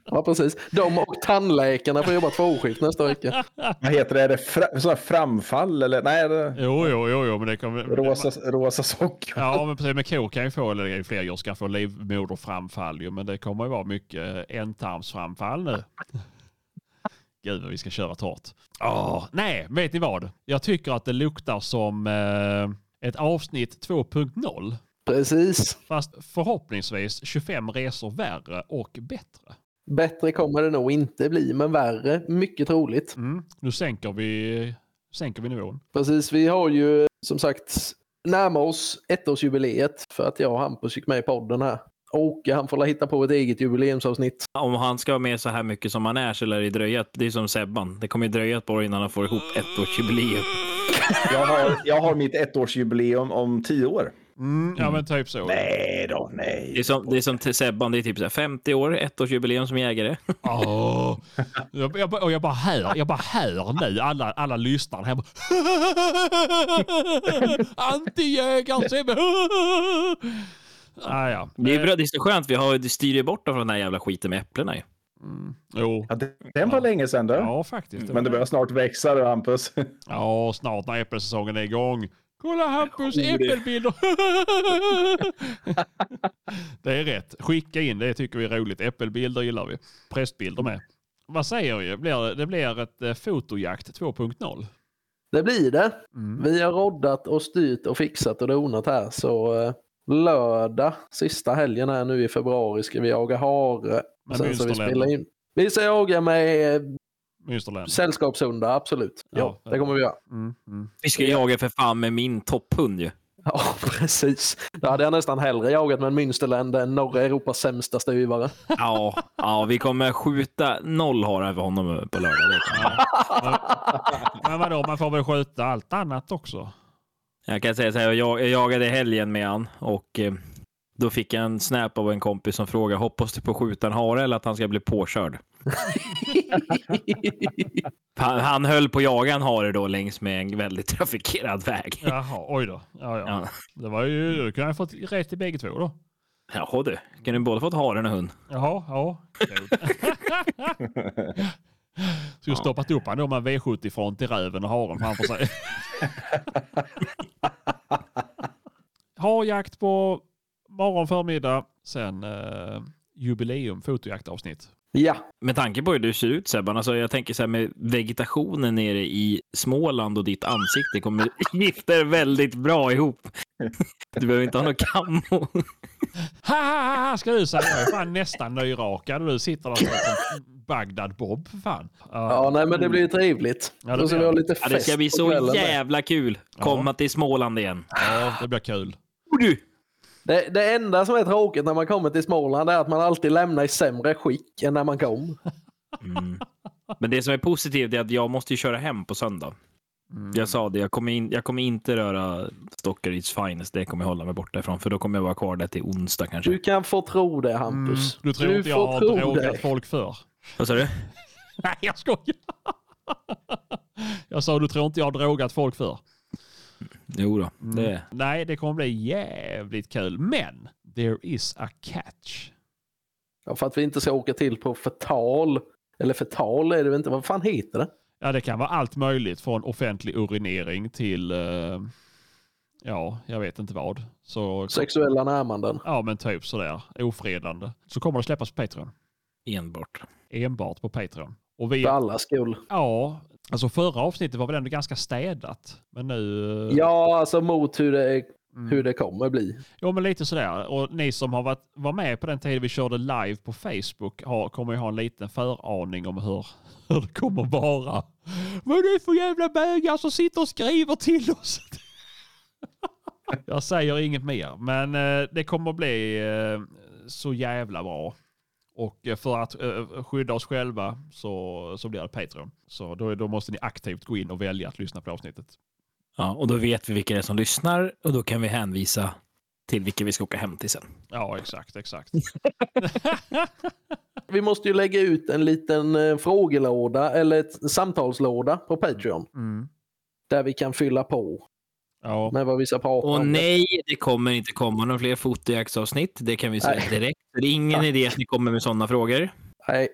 [SPEAKER 5] Ja, precis. De och tandläkarna får jobba tvåskift nästa vecka.
[SPEAKER 4] Vad heter det? Är det fra, sådana framfall eller? Nej, är det
[SPEAKER 2] Jo, jo, jo, jo men det kommer...
[SPEAKER 4] rosa, rosa socker.
[SPEAKER 2] Ja, men precis. Men kor kan ju få, eller fler djur ska få livmoderframfall ju, men det kommer ju vara mycket ändtarmsframfall nu. Gud vad vi ska köra torrt. Åh, nej, vet ni vad? Jag tycker att det luktar som eh, ett avsnitt 2.0.
[SPEAKER 5] Precis.
[SPEAKER 2] Fast förhoppningsvis 25 resor värre och bättre.
[SPEAKER 5] Bättre kommer det nog inte bli, men värre. Mycket troligt.
[SPEAKER 2] Mm. Nu sänker vi, sänker vi nivån.
[SPEAKER 5] Precis, vi har ju som sagt närma oss ettårsjubileet för att jag och Hampus gick med i podden här. Och han får hitta på ett eget jubileumsavsnitt.
[SPEAKER 3] Om han ska vara med så här mycket som han är så lär det dröja. Det är som Sebban. Det kommer ju dröja ett år innan han får ihop ett årsjubileum.
[SPEAKER 4] Jag har, jag har mitt ettårsjubileum om tio år.
[SPEAKER 2] Ja men typ så.
[SPEAKER 4] Nej då,
[SPEAKER 3] Det
[SPEAKER 4] nej.
[SPEAKER 3] är som, det är som till Sebban. Det är typ så här 50 år, ettårsjubileum som jägare.
[SPEAKER 2] Åh. Jag, jag, och jag bara hör, jag bara hör nu alla, alla lyssnare här. Antijägaren Sebbe. Ah, ja.
[SPEAKER 3] Det är, bra, det är så skönt. Vi har, det styr ju bort dem från den här jävla skiten med äpplena ju.
[SPEAKER 2] Jo.
[SPEAKER 4] Ja, det- den var länge sedan du.
[SPEAKER 2] Ja faktiskt.
[SPEAKER 4] Men det börjar snart växa du, Hampus.
[SPEAKER 2] Ja, snart när äppelsäsongen är igång. Kolla Hampus
[SPEAKER 4] det-
[SPEAKER 2] äppelbilder. det är rätt. Skicka in det tycker vi är roligt. Äppelbilder gillar vi. Prästbilder med. Vad säger vi? Det blir, det blir ett eh, fotojakt 2.0.
[SPEAKER 5] Det blir det.
[SPEAKER 2] Mm.
[SPEAKER 5] Vi har roddat och styrt och fixat och donat här. Så eh, lördag, sista helgen här nu i februari, ska vi jaga hare.
[SPEAKER 2] Med
[SPEAKER 5] Sen ska vi
[SPEAKER 2] Münsterländer.
[SPEAKER 5] spela in. Vi ska jaga med eh, sällskapshundar, absolut. Ja,
[SPEAKER 2] Ja,
[SPEAKER 5] det kommer vi göra.
[SPEAKER 2] Mm, mm.
[SPEAKER 3] Vi ska jaga för fan med min topphund ju.
[SPEAKER 5] Ja, precis. Då hade jag nästan hellre jagat med en Münsterland än norra Europas sämsta stuvare.
[SPEAKER 3] Ja, ja, vi kommer skjuta noll harar för honom på lördag. jag.
[SPEAKER 2] Men vadå, man får väl skjuta allt annat också?
[SPEAKER 3] Jag kan säga så här, jag, jag jagade i helgen med han och eh, då fick jag en snap av en kompis som frågade hoppas du på att skjuta en hare eller att han ska bli påkörd. Han, han höll på att jaga en hare då längs med en väldigt trafikerad väg.
[SPEAKER 2] Jaha, oj då. Ja, ja.
[SPEAKER 3] Ja.
[SPEAKER 2] Det var ju, du kunde ha fått rätt i bägge två då.
[SPEAKER 3] Jaha du, kan du både fått haren och hund?
[SPEAKER 2] Jaha, ja. Skulle stoppat upp han då med en V70-front i röven och haren framför sig. Harjakt på morgon, förmiddag. Sen eh, jubileum, fotojaktavsnitt.
[SPEAKER 5] Ja,
[SPEAKER 3] Med tanke på hur du ser ut Sebban, alltså jag tänker så här med vegetationen nere i Småland och ditt ansikte kommer gifta er väldigt bra ihop. Du behöver inte ha någon kammo.
[SPEAKER 2] Ha, ha, ha, ha, ska du säga. Jag är fan nästan nyrakad och du sitter där som Bagdad Bob för fan.
[SPEAKER 5] ja nej, men det blir ju trevligt.
[SPEAKER 2] Ja, det blir
[SPEAKER 5] ha
[SPEAKER 2] det.
[SPEAKER 5] lite
[SPEAKER 3] Ja,
[SPEAKER 5] fest
[SPEAKER 3] det ska bli så jävla kul. Komma till Småland igen.
[SPEAKER 2] Ja, det blir kul.
[SPEAKER 3] Och du!
[SPEAKER 5] Det, det enda som är tråkigt när man kommer till Småland är att man alltid lämnar i sämre skick än när man kom.
[SPEAKER 3] Mm. Men det som är positivt är att jag måste ju köra hem på söndag. Jag sa det, jag kommer, in, jag kommer inte röra Stockeryds Finest. Det kommer jag hålla mig borta ifrån, för då kommer jag vara kvar där till onsdag kanske.
[SPEAKER 5] Du kan få tro det
[SPEAKER 2] Mm,
[SPEAKER 5] Hampus.
[SPEAKER 2] du tror inte jag har drogat
[SPEAKER 5] det.
[SPEAKER 2] folk för?
[SPEAKER 3] Vad sa du?
[SPEAKER 2] Nej, jag skojar. Jag sa du tror inte jag har drogat folk för?
[SPEAKER 3] Jo då, det
[SPEAKER 2] Nej, det kommer bli jävligt kul. Men there is a catch.
[SPEAKER 5] Ja, för att vi inte ska åka till på förtal. Eller förtal är det väl inte, vad fan heter det?
[SPEAKER 2] Ja, det kan vara allt möjligt från offentlig urinering till, eh, ja, jag vet inte vad. Så,
[SPEAKER 5] Sexuella närmanden.
[SPEAKER 2] ja, men typ sådär ofredande. Så kommer det släppas på Patreon.
[SPEAKER 3] enbart.
[SPEAKER 2] Enbart på Patreon. Och vi,
[SPEAKER 5] För allas skull.
[SPEAKER 2] ja, alltså förra avsnittet var väl ändå ganska städat. Men nu,
[SPEAKER 5] Ja, alltså mot hur det,
[SPEAKER 2] Mm.
[SPEAKER 5] hur det kommer bli.
[SPEAKER 2] Jo, men lite sådär. Och ni som har varit var med på den tiden vi körde live på Facebook har, kommer ju ha en liten föraning om hur, hur det kommer vara. Vad är det för jävla bögar som sitter och skriver till oss? Jag säger inget mer, men eh, det kommer bli eh, så jävla bra. Och eh, för att eh, skydda oss själva så, så blir det Patreon. Så då, då måste ni aktivt gå in och välja att lyssna på avsnittet.
[SPEAKER 3] Ja, och då vet vi vilka det är som lyssnar och då kan vi hänvisa till vilka vi ska åka hem till sen.
[SPEAKER 2] Ja, exakt, exakt.
[SPEAKER 5] Vi måste ju lägga ut en liten eh, frågelåda eller ett samtalslåda på Patreon.
[SPEAKER 2] Mm.
[SPEAKER 5] Där vi kan fylla på
[SPEAKER 2] Ja.
[SPEAKER 5] med vad vi ska prata
[SPEAKER 3] Och
[SPEAKER 5] om.
[SPEAKER 3] nej, det kommer inte komma några fler fotojaktsavsnitt. Det kan vi säga
[SPEAKER 5] Nej.
[SPEAKER 3] direkt. Det är ingen idé att ni kommer med sådana frågor.
[SPEAKER 5] Nej,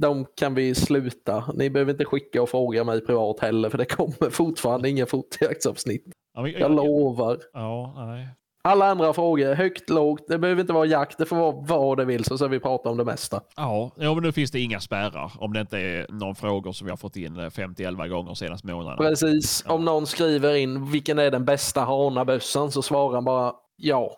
[SPEAKER 5] de kan vi sluta. Ni behöver inte skicka och fråga mig privat heller för det kommer fortfarande inga fotojaktsavsnitt.
[SPEAKER 2] Ja, men-
[SPEAKER 5] Jag lovar.
[SPEAKER 2] Ja, nej.
[SPEAKER 5] Alla andra frågor, högt, lågt, det behöver inte vara jakt, det får vara vad det vill så ska vi prata om det mesta.
[SPEAKER 2] Ja, ja, men nu finns det inga spärrar om det inte är någon frågor som vi har fått in eh, 50-11 gånger senaste månaden.
[SPEAKER 5] Precis, om någon skriver in vilken är den bästa hanabössan så svarar han bara ja.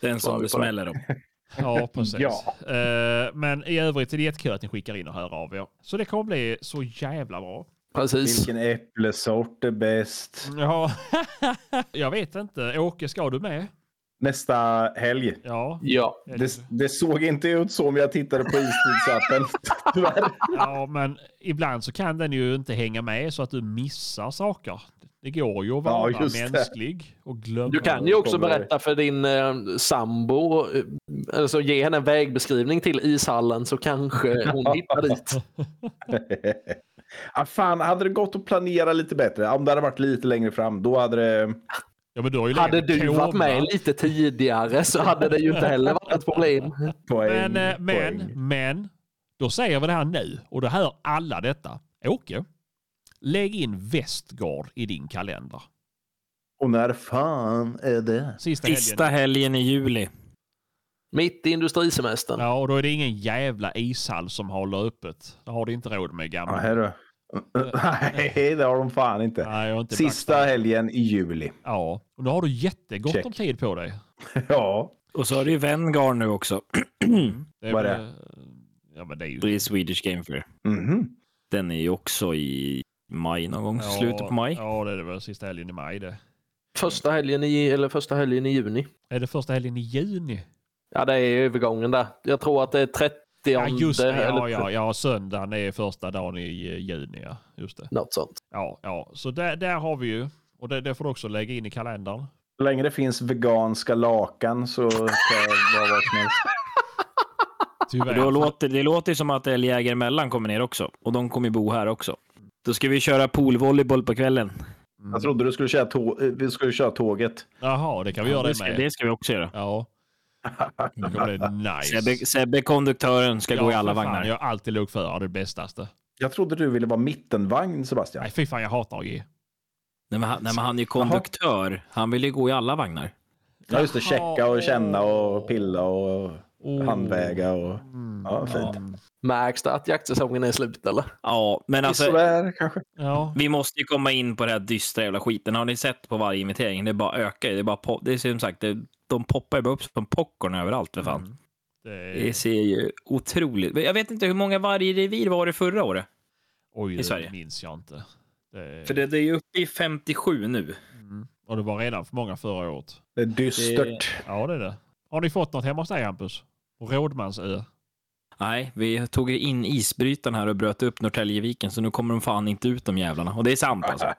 [SPEAKER 3] Den som
[SPEAKER 5] vi
[SPEAKER 3] det smäller om.
[SPEAKER 2] Ja, precis.
[SPEAKER 4] Ja.
[SPEAKER 2] Eh, men i övrigt är det jättekul att ni skickar in och hör av er. Så det kommer bli så jävla bra.
[SPEAKER 5] Precis.
[SPEAKER 4] Vilken äpplesort är bäst?
[SPEAKER 2] Ja, jag vet inte. Åke, ska du med?
[SPEAKER 4] Nästa helg.
[SPEAKER 2] Ja.
[SPEAKER 5] Ja.
[SPEAKER 4] Det, det såg inte ut så om jag tittade på istidsappen. Tyvärr.
[SPEAKER 2] ja, men ibland så kan den ju inte hänga med så att du missar saker. Det går ju att
[SPEAKER 4] Ja,
[SPEAKER 2] vara
[SPEAKER 4] det.
[SPEAKER 2] mänsklig och glömma.
[SPEAKER 5] Du kan ju också berätta för din eh, sambo, eh, alltså ge henne en vägbeskrivning till ishallen så kanske hon hittar dit.
[SPEAKER 4] ah, fan, hade det gått att planera lite bättre? Om det hade varit lite längre fram, då hade det...
[SPEAKER 2] Ja, men du har ju
[SPEAKER 5] Hade du varit
[SPEAKER 2] koma.
[SPEAKER 5] med lite tidigare så hade det ju inte heller varit ett problem.
[SPEAKER 4] Poäng,
[SPEAKER 2] Men, eh, men, men, då säger vi det här nu och då hör alla detta. Åke, lägg in Västgård i din kalender.
[SPEAKER 4] Och när fan är det?
[SPEAKER 2] Sista,
[SPEAKER 3] Sista
[SPEAKER 2] helgen.
[SPEAKER 3] helgen i juli.
[SPEAKER 5] Mitt i industrisemestern.
[SPEAKER 2] Ja, och då är det ingen jävla ishall som håller öppet. Det har du inte råd med gamla.
[SPEAKER 4] Ja. Nej, det har de fan inte.
[SPEAKER 2] Nej, inte
[SPEAKER 4] Sista
[SPEAKER 2] Blackstone.
[SPEAKER 4] helgen i juli.
[SPEAKER 2] Ja, och då har du jättegott
[SPEAKER 4] Check.
[SPEAKER 2] om tid på dig.
[SPEAKER 4] Ja,
[SPEAKER 3] Och så har du ju Vanguard nu också.
[SPEAKER 2] Det är
[SPEAKER 4] Vad är
[SPEAKER 2] väl- Ja, men det är ju...
[SPEAKER 3] Det är Swedish Game Fair.
[SPEAKER 4] Mhm.
[SPEAKER 3] Den är ju också i maj någon gång. Slutet på maj.
[SPEAKER 2] Ja, det är det väl sista helgen i maj det.
[SPEAKER 5] Första helgen i, eller första helgen i juni.
[SPEAKER 2] Är det första helgen i juni?
[SPEAKER 5] Ja, det är övergången där. Jag tror att det är 30
[SPEAKER 2] Ja, just det.
[SPEAKER 5] eller
[SPEAKER 2] Ja, ja, ja, söndagen är första dagen i eh, juni. Ja, just det.
[SPEAKER 5] något sånt.
[SPEAKER 2] Ja, ja. så där, där har vi ju. Och det, det får du också lägga in i kalendern.
[SPEAKER 4] Så länge det finns veganska lakan så kan jag vara vad som helst.
[SPEAKER 2] Tyvärr.
[SPEAKER 3] Då låter, det låter som att Älgjägare emellan kommer ner också. Och de kommer bo här också. Då ska vi köra poolvolleyboll på kvällen.
[SPEAKER 4] Jag trodde du skulle köra, tå- eh, vi skulle köra tåget.
[SPEAKER 2] Jaha, det kan vi göra
[SPEAKER 3] det,
[SPEAKER 2] det
[SPEAKER 3] ska,
[SPEAKER 2] med.
[SPEAKER 3] det ska vi också göra.
[SPEAKER 2] Ja. Det kommer bli nice.
[SPEAKER 3] Sebbe, Sebbe konduktören ska gå i
[SPEAKER 2] Ja,
[SPEAKER 3] alla
[SPEAKER 2] fan,
[SPEAKER 3] vagnar.
[SPEAKER 2] Jag är alltid lokförare, det bästaste.
[SPEAKER 4] Jag trodde du ville vara mittenvagn, Sebastian.
[SPEAKER 2] Nej, fy fan, jag hatar AG.
[SPEAKER 3] Nej, men, han- nej, men han är ju konduktör. Han vill ju gå i alla vagnar.
[SPEAKER 4] Ja, just det. Checka och känna och pilla och
[SPEAKER 2] Oh.
[SPEAKER 4] handväga och... Ja, fint.
[SPEAKER 2] Mm.
[SPEAKER 5] Märks det att jaktsäsongen är slut eller?
[SPEAKER 3] Ja, men alltså,
[SPEAKER 4] Sådär kanske.
[SPEAKER 2] Ja.
[SPEAKER 3] vi måste ju komma in på det här dystra jävla skiten. Har ni sett på varje invitering? Det bara ökar ju. Det är bara po- det är som sagt, det, de poppar ju bara upp som popcorn överallt för fan.
[SPEAKER 2] Det
[SPEAKER 3] Det
[SPEAKER 2] är...
[SPEAKER 3] ser ju otroligt. Jag vet inte hur många vargrevir var det förra året?
[SPEAKER 2] Oj,
[SPEAKER 3] i
[SPEAKER 2] det
[SPEAKER 3] Sverige.
[SPEAKER 2] minns jag inte. Det är...
[SPEAKER 3] För det, det är ju uppe i 57 nu.
[SPEAKER 2] Mm. Och det var redan för många förra året.
[SPEAKER 4] Det är dystert.
[SPEAKER 2] Ja, det är det. Har ni fått något hemma hos dig, Hampus? Rådmansö?
[SPEAKER 3] Nej, vi tog in isbrytaren här och bröt upp Norrtäljeviken, så nu kommer de fan inte ut de jävlarna. Och det är sant alltså.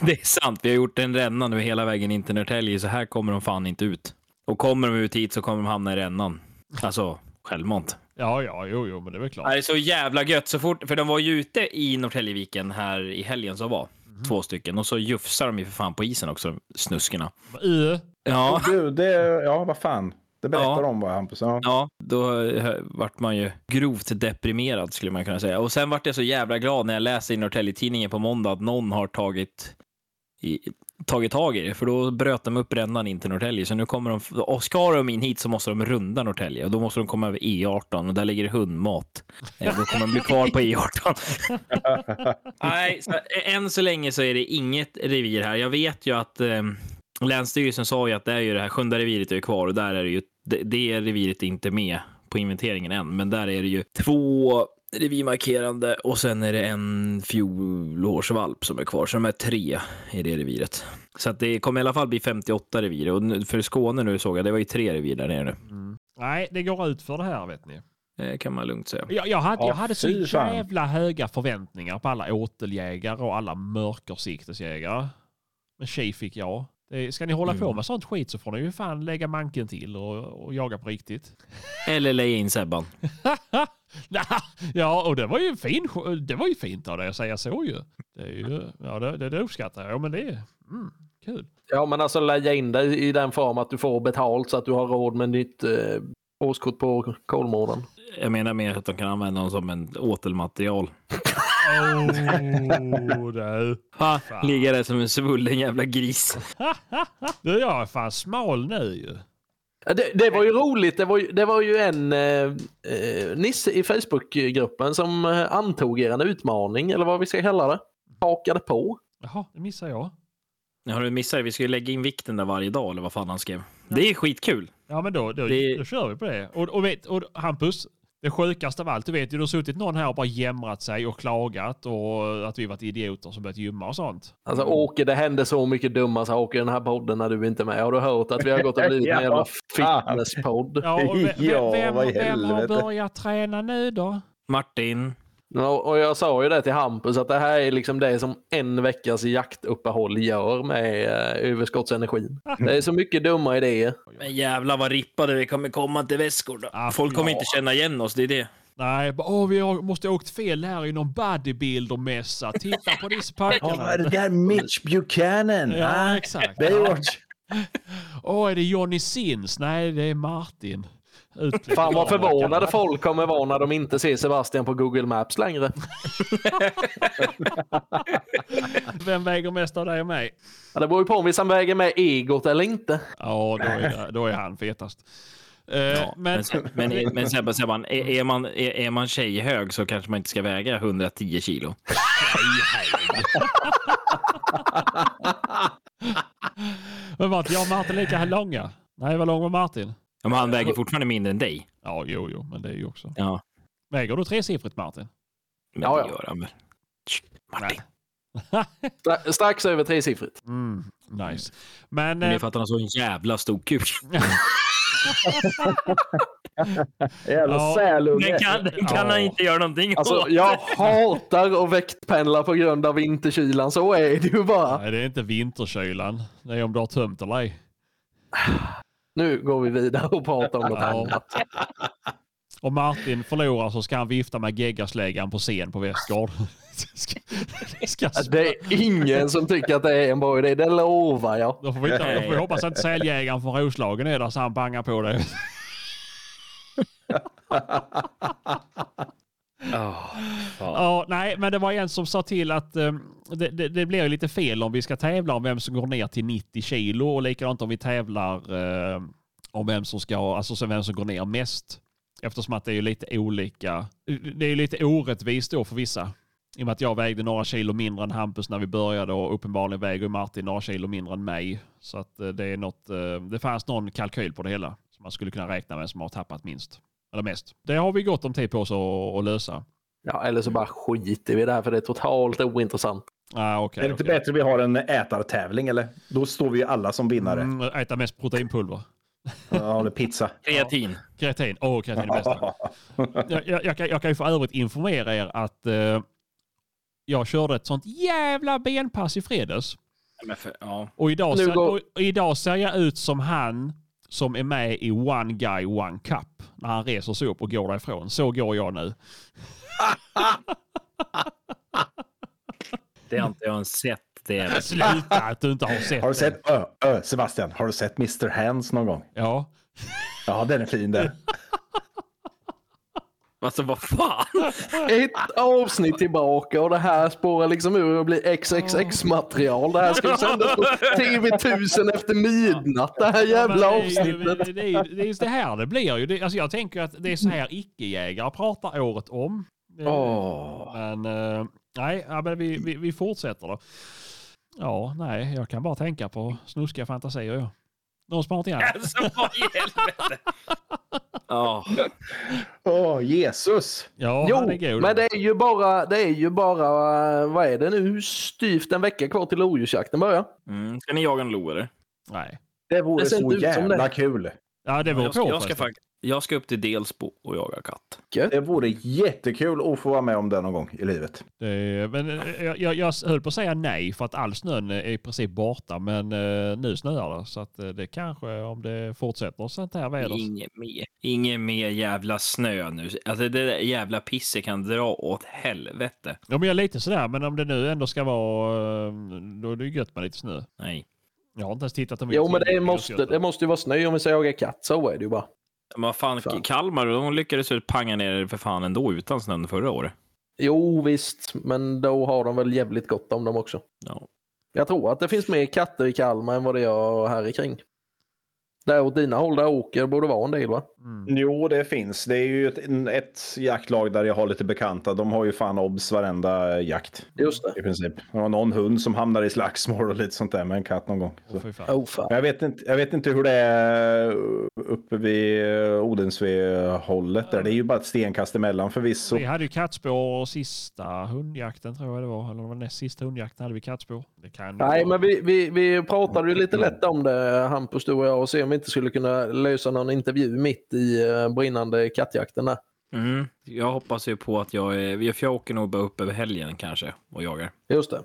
[SPEAKER 3] Det är sant. Vi har gjort en ränna nu hela vägen in till Norrtälje, så här kommer de fan inte ut. Och kommer de ut hit så kommer de hamna i rännan. Alltså, självmant.
[SPEAKER 2] Ja, ja, jo, jo, men det är väl klart.
[SPEAKER 3] Det är så jävla gött så fort, för de var ju ute i Norrtäljeviken här i helgen som var. Två stycken. Och så jufsar de ju för fan på isen också, snuskerna.
[SPEAKER 2] Ö.
[SPEAKER 3] Ja,
[SPEAKER 4] Du, det... Ja, vad fan. Det berättar
[SPEAKER 3] Ja.
[SPEAKER 4] de bara, Hampus. Ja.
[SPEAKER 3] ja då vart man ju grovt deprimerad skulle man kunna säga. Och sen vart jag så jävla glad när jag läste i Norrtälje-tidningen på måndag att någon har tagit, i, tagit tag i det. För då bröt de upp rännan in till Norrtälje. Så nu kommer de, och ska de in hit så måste de runda Norrtälje. Och då måste de komma över E18 och där ligger det hundmat. Eh, Då kommer de bli kvar på E18. Nej, så, eh, än så länge så är det inget revir här. Jag vet ju att eh, Länsstyrelsen sa ju att det är ju det här sjunde reviret är kvar och där är det ju, det, det reviret är inte med på inventeringen än, men där är det ju två revirmarkerande och sen är det en fjolårsvalp som är kvar, så de är tre i det reviret. Så att det kommer i alla fall bli 58 revir och för Skåne nu såg jag, det var ju tre revir där nere nu.
[SPEAKER 2] Nej, det går ut för det här, vet ni.
[SPEAKER 3] Det kan man lugnt säga.
[SPEAKER 2] Jag, jag hade,
[SPEAKER 4] Ja,
[SPEAKER 2] jag hade så jävla höga förväntningar på alla åteljägare och alla mörkersiktesjägare. Men tji fick jag. Det, ska ni hålla på
[SPEAKER 3] Mm.
[SPEAKER 2] med sånt skit så får ni ju fan lägga manken till och, och jaga på riktigt.
[SPEAKER 3] Eller lägga in Sebban.
[SPEAKER 2] Ja, och det var ju fin, det var ju fint av dig att säga så ju. Det, är ju, ja, det, det, det uppskattar jag. Ja, men det är mm, kul.
[SPEAKER 5] Ja, men alltså lägga in det i den form att du får betalt så att du har råd med nytt eh, årskort på Kolmården.
[SPEAKER 3] Jag menar mer att de kan använda dem som en åtelmaterial.
[SPEAKER 2] Oh, du.
[SPEAKER 3] Ha, ligga där som en svullen jävla gris.
[SPEAKER 2] Du, jag är fan smal nu ju.
[SPEAKER 5] Ja, Det, det var ju roligt. Det var ju, det var ju en eh, eh, Nisse i Facebookgruppen som eh, antog er en utmaning, eller vad vi ska kalla det. Hakade på.
[SPEAKER 2] Jaha, det missar jag.
[SPEAKER 3] Ja, Har du missat det? Vi ska ju lägga in vikten där varje dag, eller vad fan han skrev. Det är skitkul.
[SPEAKER 2] Ja, men då, då,
[SPEAKER 3] Det-
[SPEAKER 2] då kör vi på det. Och, och, vet, och Hampus, det sjukaste av allt, du vet ju, du har suttit någon här och bara jämrat sig och klagat och att vi varit idioter som börjat gymma och sånt.
[SPEAKER 5] Alltså Åke, det hände så mycket dumma saker i den här podden när du inte är med. Har du hört att vi har gått och blivit en jävla fitnesspodd?
[SPEAKER 2] Ja, vem,
[SPEAKER 4] Ja,
[SPEAKER 2] vem,
[SPEAKER 4] i
[SPEAKER 2] vem har börjat träna nu då?
[SPEAKER 3] Martin.
[SPEAKER 5] Ja, och jag sa ju det till Hampus att det här är liksom det som en veckas jaktuppehåll gör med eh, överskottsenergin. Det är så mycket dumma idéer.
[SPEAKER 3] Men jävlar vad rippade vi kommer komma till väskor då.
[SPEAKER 2] Ah,
[SPEAKER 3] Folk kommer
[SPEAKER 2] ja.
[SPEAKER 3] inte känna igen oss, det är det.
[SPEAKER 2] Nej, bara, åh, vi har, måste ha åkt fel här i någon bodybuilder-mässa. Titta på dessa
[SPEAKER 4] Ja,
[SPEAKER 2] packarna.
[SPEAKER 4] är det där Mitch Buchanan?
[SPEAKER 2] Ja,
[SPEAKER 4] Ah,
[SPEAKER 2] exakt.
[SPEAKER 4] Baywatch.
[SPEAKER 2] Åh, är det Johnny Sins? Nej, det är Martin. Ut med
[SPEAKER 5] Fan vad förvånade folk kommer vara när de inte ser Sebastian på Google Maps längre.
[SPEAKER 2] Vem väger mest av dig och mig?
[SPEAKER 5] Ja, det beror ju på om vi sen väger med egot eller inte.
[SPEAKER 2] Ja, då är, då är han fetast. Eh,
[SPEAKER 3] Ja,
[SPEAKER 2] men,
[SPEAKER 3] men, men, men Sebban, Sebban är, är, man, är, är man tjejhög så kanske man inte ska väga 110 kilo.
[SPEAKER 2] men Martin, jag och Martin är lika långa. Nej, vad lång var Martin?
[SPEAKER 3] Ja, Men han väger fortfarande mindre än dig.
[SPEAKER 2] Ja, jo, jo, men det är ju också.
[SPEAKER 3] Ja,
[SPEAKER 2] Väger du tresiffrigt Martin?
[SPEAKER 3] men
[SPEAKER 5] Ja,
[SPEAKER 3] det
[SPEAKER 5] ja.
[SPEAKER 3] gör han väl. Martin.
[SPEAKER 5] Stra- Strax över tresiffrigt.
[SPEAKER 2] Mm, nice. Men...
[SPEAKER 3] Men det är för att han har så en jävla stor kuk.
[SPEAKER 4] Jävla
[SPEAKER 2] Ja.
[SPEAKER 4] sälunge.
[SPEAKER 3] Den kan, den kan
[SPEAKER 2] Ja.
[SPEAKER 3] han inte göra någonting
[SPEAKER 5] Alltså,
[SPEAKER 3] åt.
[SPEAKER 5] jag hatar att väktpendla på grund av vinterkylan. Så är det ju bara.
[SPEAKER 2] nej, det är inte vinterkylan. Det är om du har tömt eller ej.
[SPEAKER 5] Nu går vi vidare och pratar om något annat.
[SPEAKER 2] Om Martin förlorar så ska han vifta med geggasläggan på scen på Västgård.
[SPEAKER 5] Det är ingen som tycker att det är en bra idé, det lovar jag.
[SPEAKER 2] Då får vi, inte, då får vi hoppas att säljägaren från Roslagen är där så han bangar på det.
[SPEAKER 3] Oh.
[SPEAKER 2] Ja, nej, men det var en som sa till att eh, det, det, det blir ju lite fel om vi ska tävla om vem som går ner till 90 kilo och likadant om vi tävlar eh, om vem som ska, alltså vem som går ner mest. Eftersom att det är ju lite olika. Det är ju lite orättvist då för vissa. I och med att jag vägde några kilo mindre än Hampus när vi började och uppenbarligen väger Martin några kilo mindre än mig. Så att eh, det är något, eh, det fanns någon kalkyl på det hela som man skulle kunna räkna med som har tappat minst. Eller mest. Det har vi gott om tid på oss att, att lösa.
[SPEAKER 5] Ja, eller så bara skiter vi i det här för det är totalt ointressant.
[SPEAKER 2] Ah, okay,
[SPEAKER 4] är det inte
[SPEAKER 2] okej.
[SPEAKER 4] bättre vi har en ätartävling eller? Då står vi ju alla som vinnare.
[SPEAKER 2] Mm, äta mest proteinpulver.
[SPEAKER 4] Ja, eller pizza.
[SPEAKER 3] Kreatin.
[SPEAKER 2] Kreatin. Åh, oh, kreatin är bästa. jag, jag, jag, kan, jag kan ju för övrigt informera er att eh, jag körde ett sånt jävla benpass i fredags.
[SPEAKER 3] Men för, ja.
[SPEAKER 2] Och idag,
[SPEAKER 5] Nu
[SPEAKER 2] ser,
[SPEAKER 5] går-
[SPEAKER 2] och idag ser jag ut som han som är med i One Guy One Cup. När han reser sig upp och går därifrån. Så går jag nu.
[SPEAKER 3] Det har inte jag ens sett. Det är
[SPEAKER 2] Sluta att du inte har sett
[SPEAKER 4] Har du
[SPEAKER 2] det.
[SPEAKER 4] sett, ö, ö, Sebastian, har du sett Mr. Hands någon gång?
[SPEAKER 2] Ja.
[SPEAKER 4] Ja, den är fin den.
[SPEAKER 3] Alltså vad fan?
[SPEAKER 5] Ett avsnitt tillbaka och det här spårar liksom ur och blir XXX-material. Det här ska ju sändas på TV1000 efter midnatt. Det här jävla
[SPEAKER 2] Ja, men det är ju-
[SPEAKER 5] avsnittet.
[SPEAKER 2] Det är, det är det här det blir ju. Det, alltså jag tänker att det är så här icke-jägare pratar året om.
[SPEAKER 4] Åh.
[SPEAKER 2] Men eh, nej, men vi, vi, vi fortsätter då. Ja, nej, jag kan bara tänka på snuskiga fantasier. Som har någonting annat?
[SPEAKER 3] Alltså vad i helvete? Ja.
[SPEAKER 4] Åh, Jesus!
[SPEAKER 2] Ja,
[SPEAKER 5] Jo,
[SPEAKER 2] han är god.
[SPEAKER 5] men det är ju bara, det är ju bara, vad är det nu, styvt en vecka kvar till lodjursjakten börjar.
[SPEAKER 3] Mm. Ska ni jaga en lo eller?
[SPEAKER 2] Nej.
[SPEAKER 4] Det vore
[SPEAKER 5] Det
[SPEAKER 4] så jävla kul.
[SPEAKER 2] Ja, det beror
[SPEAKER 3] jag,
[SPEAKER 2] på.
[SPEAKER 3] jag, ska jag ska upp till Delsbo och jaga katt.
[SPEAKER 4] Det vore jättekul att få vara med om det någon gång i livet.
[SPEAKER 2] Det, men eh, jag, jag, jag höll på att säga nej för att all snön är i princip borta. Men eh, nu snöar det. Så att eh, det kanske, om det fortsätter sånt här väder.
[SPEAKER 3] Inget mer. Inget mer jävla snö nu. Alltså det där jävla pisset kan dra åt helvete.
[SPEAKER 2] Ja, men jag är lite sådär. Men om det nu ändå ska vara, då är det gött med lite snö.
[SPEAKER 3] Nej.
[SPEAKER 2] Jag har inte ens tittat om
[SPEAKER 5] Jo, men det
[SPEAKER 2] är
[SPEAKER 5] måste, det måste ju vara snö om vi ska jaga katt. Så är det ju bara.
[SPEAKER 3] Men vad fan,
[SPEAKER 5] Fan.
[SPEAKER 3] Kalmar, de lyckades ju panga ner det för fan ändå utan snön förra året.
[SPEAKER 5] Jo, visst, men då har de väl jävligt gott om dem också.
[SPEAKER 3] Ja.
[SPEAKER 5] Jag tror att det finns mer katter i Kalmar än vad det gör här i kring. Där åt dina håll där åker borde vara en del va?
[SPEAKER 2] Mm.
[SPEAKER 4] Jo, det finns. Det är ju ett, ett jaktlag där jag har lite bekanta. De har ju fan obs varenda jakt.
[SPEAKER 5] Just det.
[SPEAKER 4] I princip. Det var någon hund som hamnar i slagsmål och lite sånt där med en katt någon gång.
[SPEAKER 2] Fan.
[SPEAKER 5] Oh, fan.
[SPEAKER 4] Jag vet, inte, jag vet inte hur det är uppe vid Odensve-hållet där. Det är ju bara ett stenkast emellan förvisso.
[SPEAKER 2] Vi hade ju kattspår sista hundjakten tror jag det var. Eller det var näst sista hundjakten hade vi kattspår. Det kan
[SPEAKER 5] Nej, men vi, vi, vi pratade ju lite lätt om det, Hampus, du och jag, och se om vi inte skulle kunna lösa någon intervju mitt i eh, brinnande kattjakten där.
[SPEAKER 3] Mm. Jag hoppas ju på att jag är... För jag åker nog bara upp över helgen kanske och jagar.
[SPEAKER 5] Just det.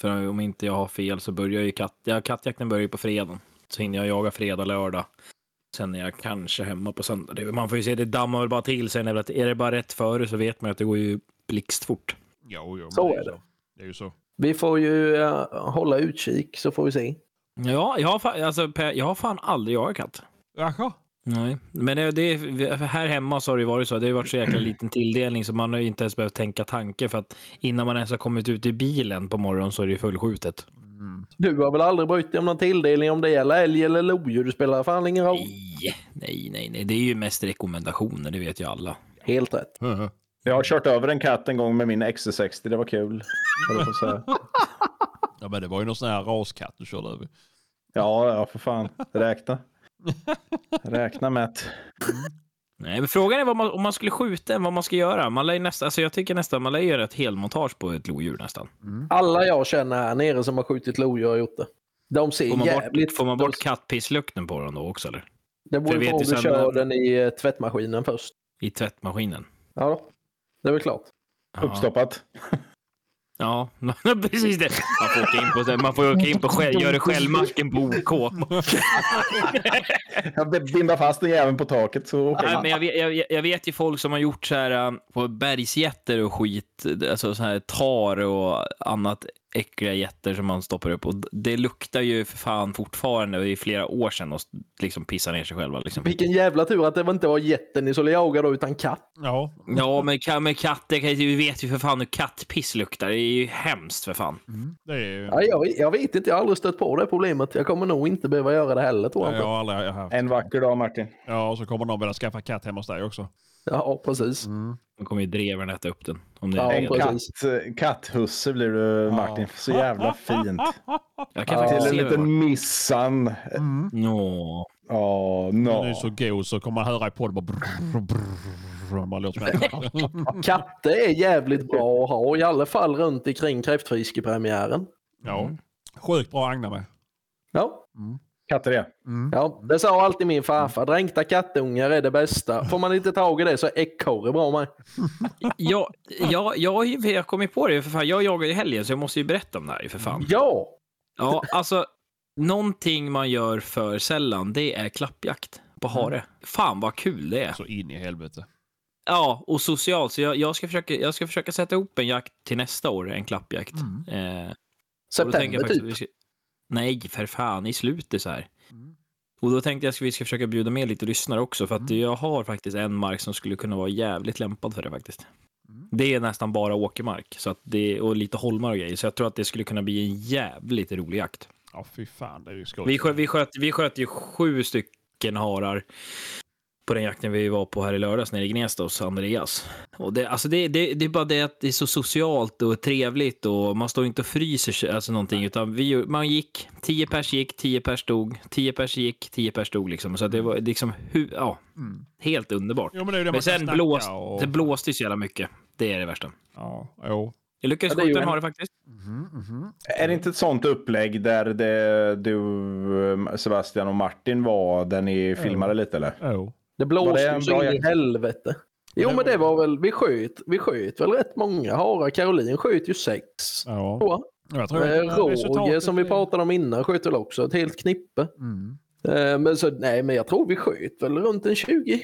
[SPEAKER 3] För om inte jag har fel så börjar ju katt... Ja, kattjakten börjar ju på fredagen. Så hinner jag jaga fredag, lördag. Sen är jag kanske hemma på söndag. Det, man får ju se, det dammar väl bara till. Sen är det, är det bara rätt före så vet man att det går ju blixtfort.
[SPEAKER 2] Jo, jo,
[SPEAKER 5] Så är det.
[SPEAKER 2] Det är ju så.
[SPEAKER 5] Vi får ju eh, hålla utkik så får vi se.
[SPEAKER 3] Ja, jag har, fa- alltså, jag har fan aldrig jagat katt.
[SPEAKER 2] Jaha.
[SPEAKER 3] Nej, men det, det, här hemma så har det varit så. Det har varit så jäkla liten tilldelning så man har ju inte ens behövt tänka tanke för att innan man ens har kommit ut i bilen på morgonen så är det ju fullskjutet.
[SPEAKER 2] Mm.
[SPEAKER 5] Du har väl aldrig brytt dig om någon tilldelning om det gäller älg eller lodjur? Det spelar fan ingen roll.
[SPEAKER 3] Nej, nej, nej, nej. Det är ju mest rekommendationer, det vet ju alla.
[SPEAKER 5] Helt rätt.
[SPEAKER 4] Jag har kört över en katt en gång med min XC60. Det var kul.
[SPEAKER 2] Ja, men det var ju någon sån här raskatt du körde över.
[SPEAKER 4] Ja, ja, för fan. Räkna. Räkna med att...
[SPEAKER 3] Nej, men frågan är vad man, om man skulle skjuta en, vad man ska göra. Man lär ju nästan, alltså jag tycker nästan man lär göra ett helmontage på ett lodjur nästan.
[SPEAKER 5] Alla jag känner här nere som har skjutit lodjur har gjort det. De ser
[SPEAKER 3] Får man
[SPEAKER 5] jävligt...
[SPEAKER 3] bort, får man bort kattpisslukten på den då också eller?
[SPEAKER 5] Det beror på om du kör den i eh, tvättmaskinen först.
[SPEAKER 3] I tvättmaskinen.
[SPEAKER 5] Ja, det är väl klart.
[SPEAKER 3] Ja.
[SPEAKER 4] Uppstoppat.
[SPEAKER 3] Ja, precis det. Man får åka in på, man får åka in på själv, gör det själv-macken på OK.
[SPEAKER 4] Jag bindar fast den jäveln på taket så åker
[SPEAKER 3] Nej, men jag, vet, jag, jag vet ju folk som har gjort så här äh, på bergsjätter och skit, alltså så här tar och annat äckliga jätter som man stoppar upp och det luktar ju för fan fortfarande i flera år sedan och liksom pissar ner sig själva. Liksom.
[SPEAKER 5] Vilken jävla tur att det inte var jätten ni skulle jaga då, utan katt.
[SPEAKER 2] Ja,
[SPEAKER 3] Ja, men, men katter, vi vet ju för fan hur kattpiss luktar. Det är ju hemskt för fan.
[SPEAKER 2] det är...
[SPEAKER 5] Ja, jag, jag vet inte, jag har aldrig stött på det problemet. Jag kommer nog inte behöva göra det heller tror jag.
[SPEAKER 2] Jag
[SPEAKER 5] inte.
[SPEAKER 2] har aldrig haft.
[SPEAKER 4] En vacker dag Martin.
[SPEAKER 2] Ja, och så kommer någon vilja skaffa katt hemma hos dig också.
[SPEAKER 5] Ja, precis.
[SPEAKER 3] Då kommer ju dreven äta upp den. Om det
[SPEAKER 5] Ja,
[SPEAKER 3] är
[SPEAKER 4] katt, katthusse blir du Martin. Så jävla fint.
[SPEAKER 3] Jag kan
[SPEAKER 4] Till en liten missan.
[SPEAKER 3] Nå.
[SPEAKER 4] Åh,
[SPEAKER 2] Den är
[SPEAKER 4] no.
[SPEAKER 2] så god så kommer man höra i podden bara... Brr, brr, brr,
[SPEAKER 5] Katter är jävligt bra att ha, i alla fall runt omkring kräftfiskepremiären.
[SPEAKER 2] Ja. Sjukt bra Agna med.
[SPEAKER 5] Ja.
[SPEAKER 4] Katter är.
[SPEAKER 5] ja, det sa alltid min farfar. Dränkta kattungar är det bästa. Får man inte tag i det så är ekorre bra med.
[SPEAKER 3] Ja, ja, jag har ju jag kom ju på det för fan. Jag jagar ju helgen så jag måste ju berätta om det här för fan.
[SPEAKER 5] Ja,
[SPEAKER 3] Ja, alltså någonting man gör för sällan det är klappjakt på hare. Fan vad kul det är.
[SPEAKER 2] Så in i helvete.
[SPEAKER 3] Ja, och socialt. Så jag, jag, ska försöka, jag ska försöka sätta ihop en jakt till nästa år, en klappjakt. Eh, då tänker
[SPEAKER 5] september typ.
[SPEAKER 3] Nej, för fan, i slutet så här. Och då tänkte jag att vi ska försöka bjuda med lite lyssnare också, för att jag har faktiskt en mark som skulle kunna vara jävligt lämpad för det faktiskt. Det är nästan bara åkermark så att det, och lite holmar och grejer, så jag tror att det skulle kunna bli en jävligt rolig jakt.
[SPEAKER 2] Ja, fy fan. Det är ju skoj.
[SPEAKER 3] Vi sköt, vi sköt, vi sköt ju sju stycken harar på den jakten vi var på här i lördags nere i Gnesta hos Andreas. Och det, alltså det, det, det är bara det att det är så socialt och trevligt och man står inte och fryser sig, alltså någonting, utan vi, man gick, tio pers gick, tio pers stod, tio pers gick, tio pers stod liksom. Så det var liksom, hu, ja, helt underbart.
[SPEAKER 2] Jo, men det det
[SPEAKER 3] Men sen blåst,
[SPEAKER 2] och...
[SPEAKER 3] det blåste ju så jävla mycket. Det är det värsta.
[SPEAKER 2] Ja, jo.
[SPEAKER 3] Jag lyckades
[SPEAKER 5] Ja,
[SPEAKER 3] skjuta en
[SPEAKER 5] en-
[SPEAKER 3] hare faktiskt.
[SPEAKER 4] Är det inte ett sånt upplägg där det, du, Sebastian och Martin var, där ni filmade lite eller?
[SPEAKER 2] Jo.
[SPEAKER 5] Det blåste ju
[SPEAKER 4] en
[SPEAKER 5] så
[SPEAKER 4] bra
[SPEAKER 5] in i helvete. Jo, men det var väl, vi sköt, vi sköt väl rätt många harar. Caroline sköt ju sex.
[SPEAKER 2] Ja.
[SPEAKER 5] jag.
[SPEAKER 2] Tror
[SPEAKER 5] Eh, Roger som vi pratade om innan sköt väl också ett helt knippe.
[SPEAKER 2] Mm.
[SPEAKER 5] Eh, Men, så, nej, men jag tror vi sköt väl runt en 20-30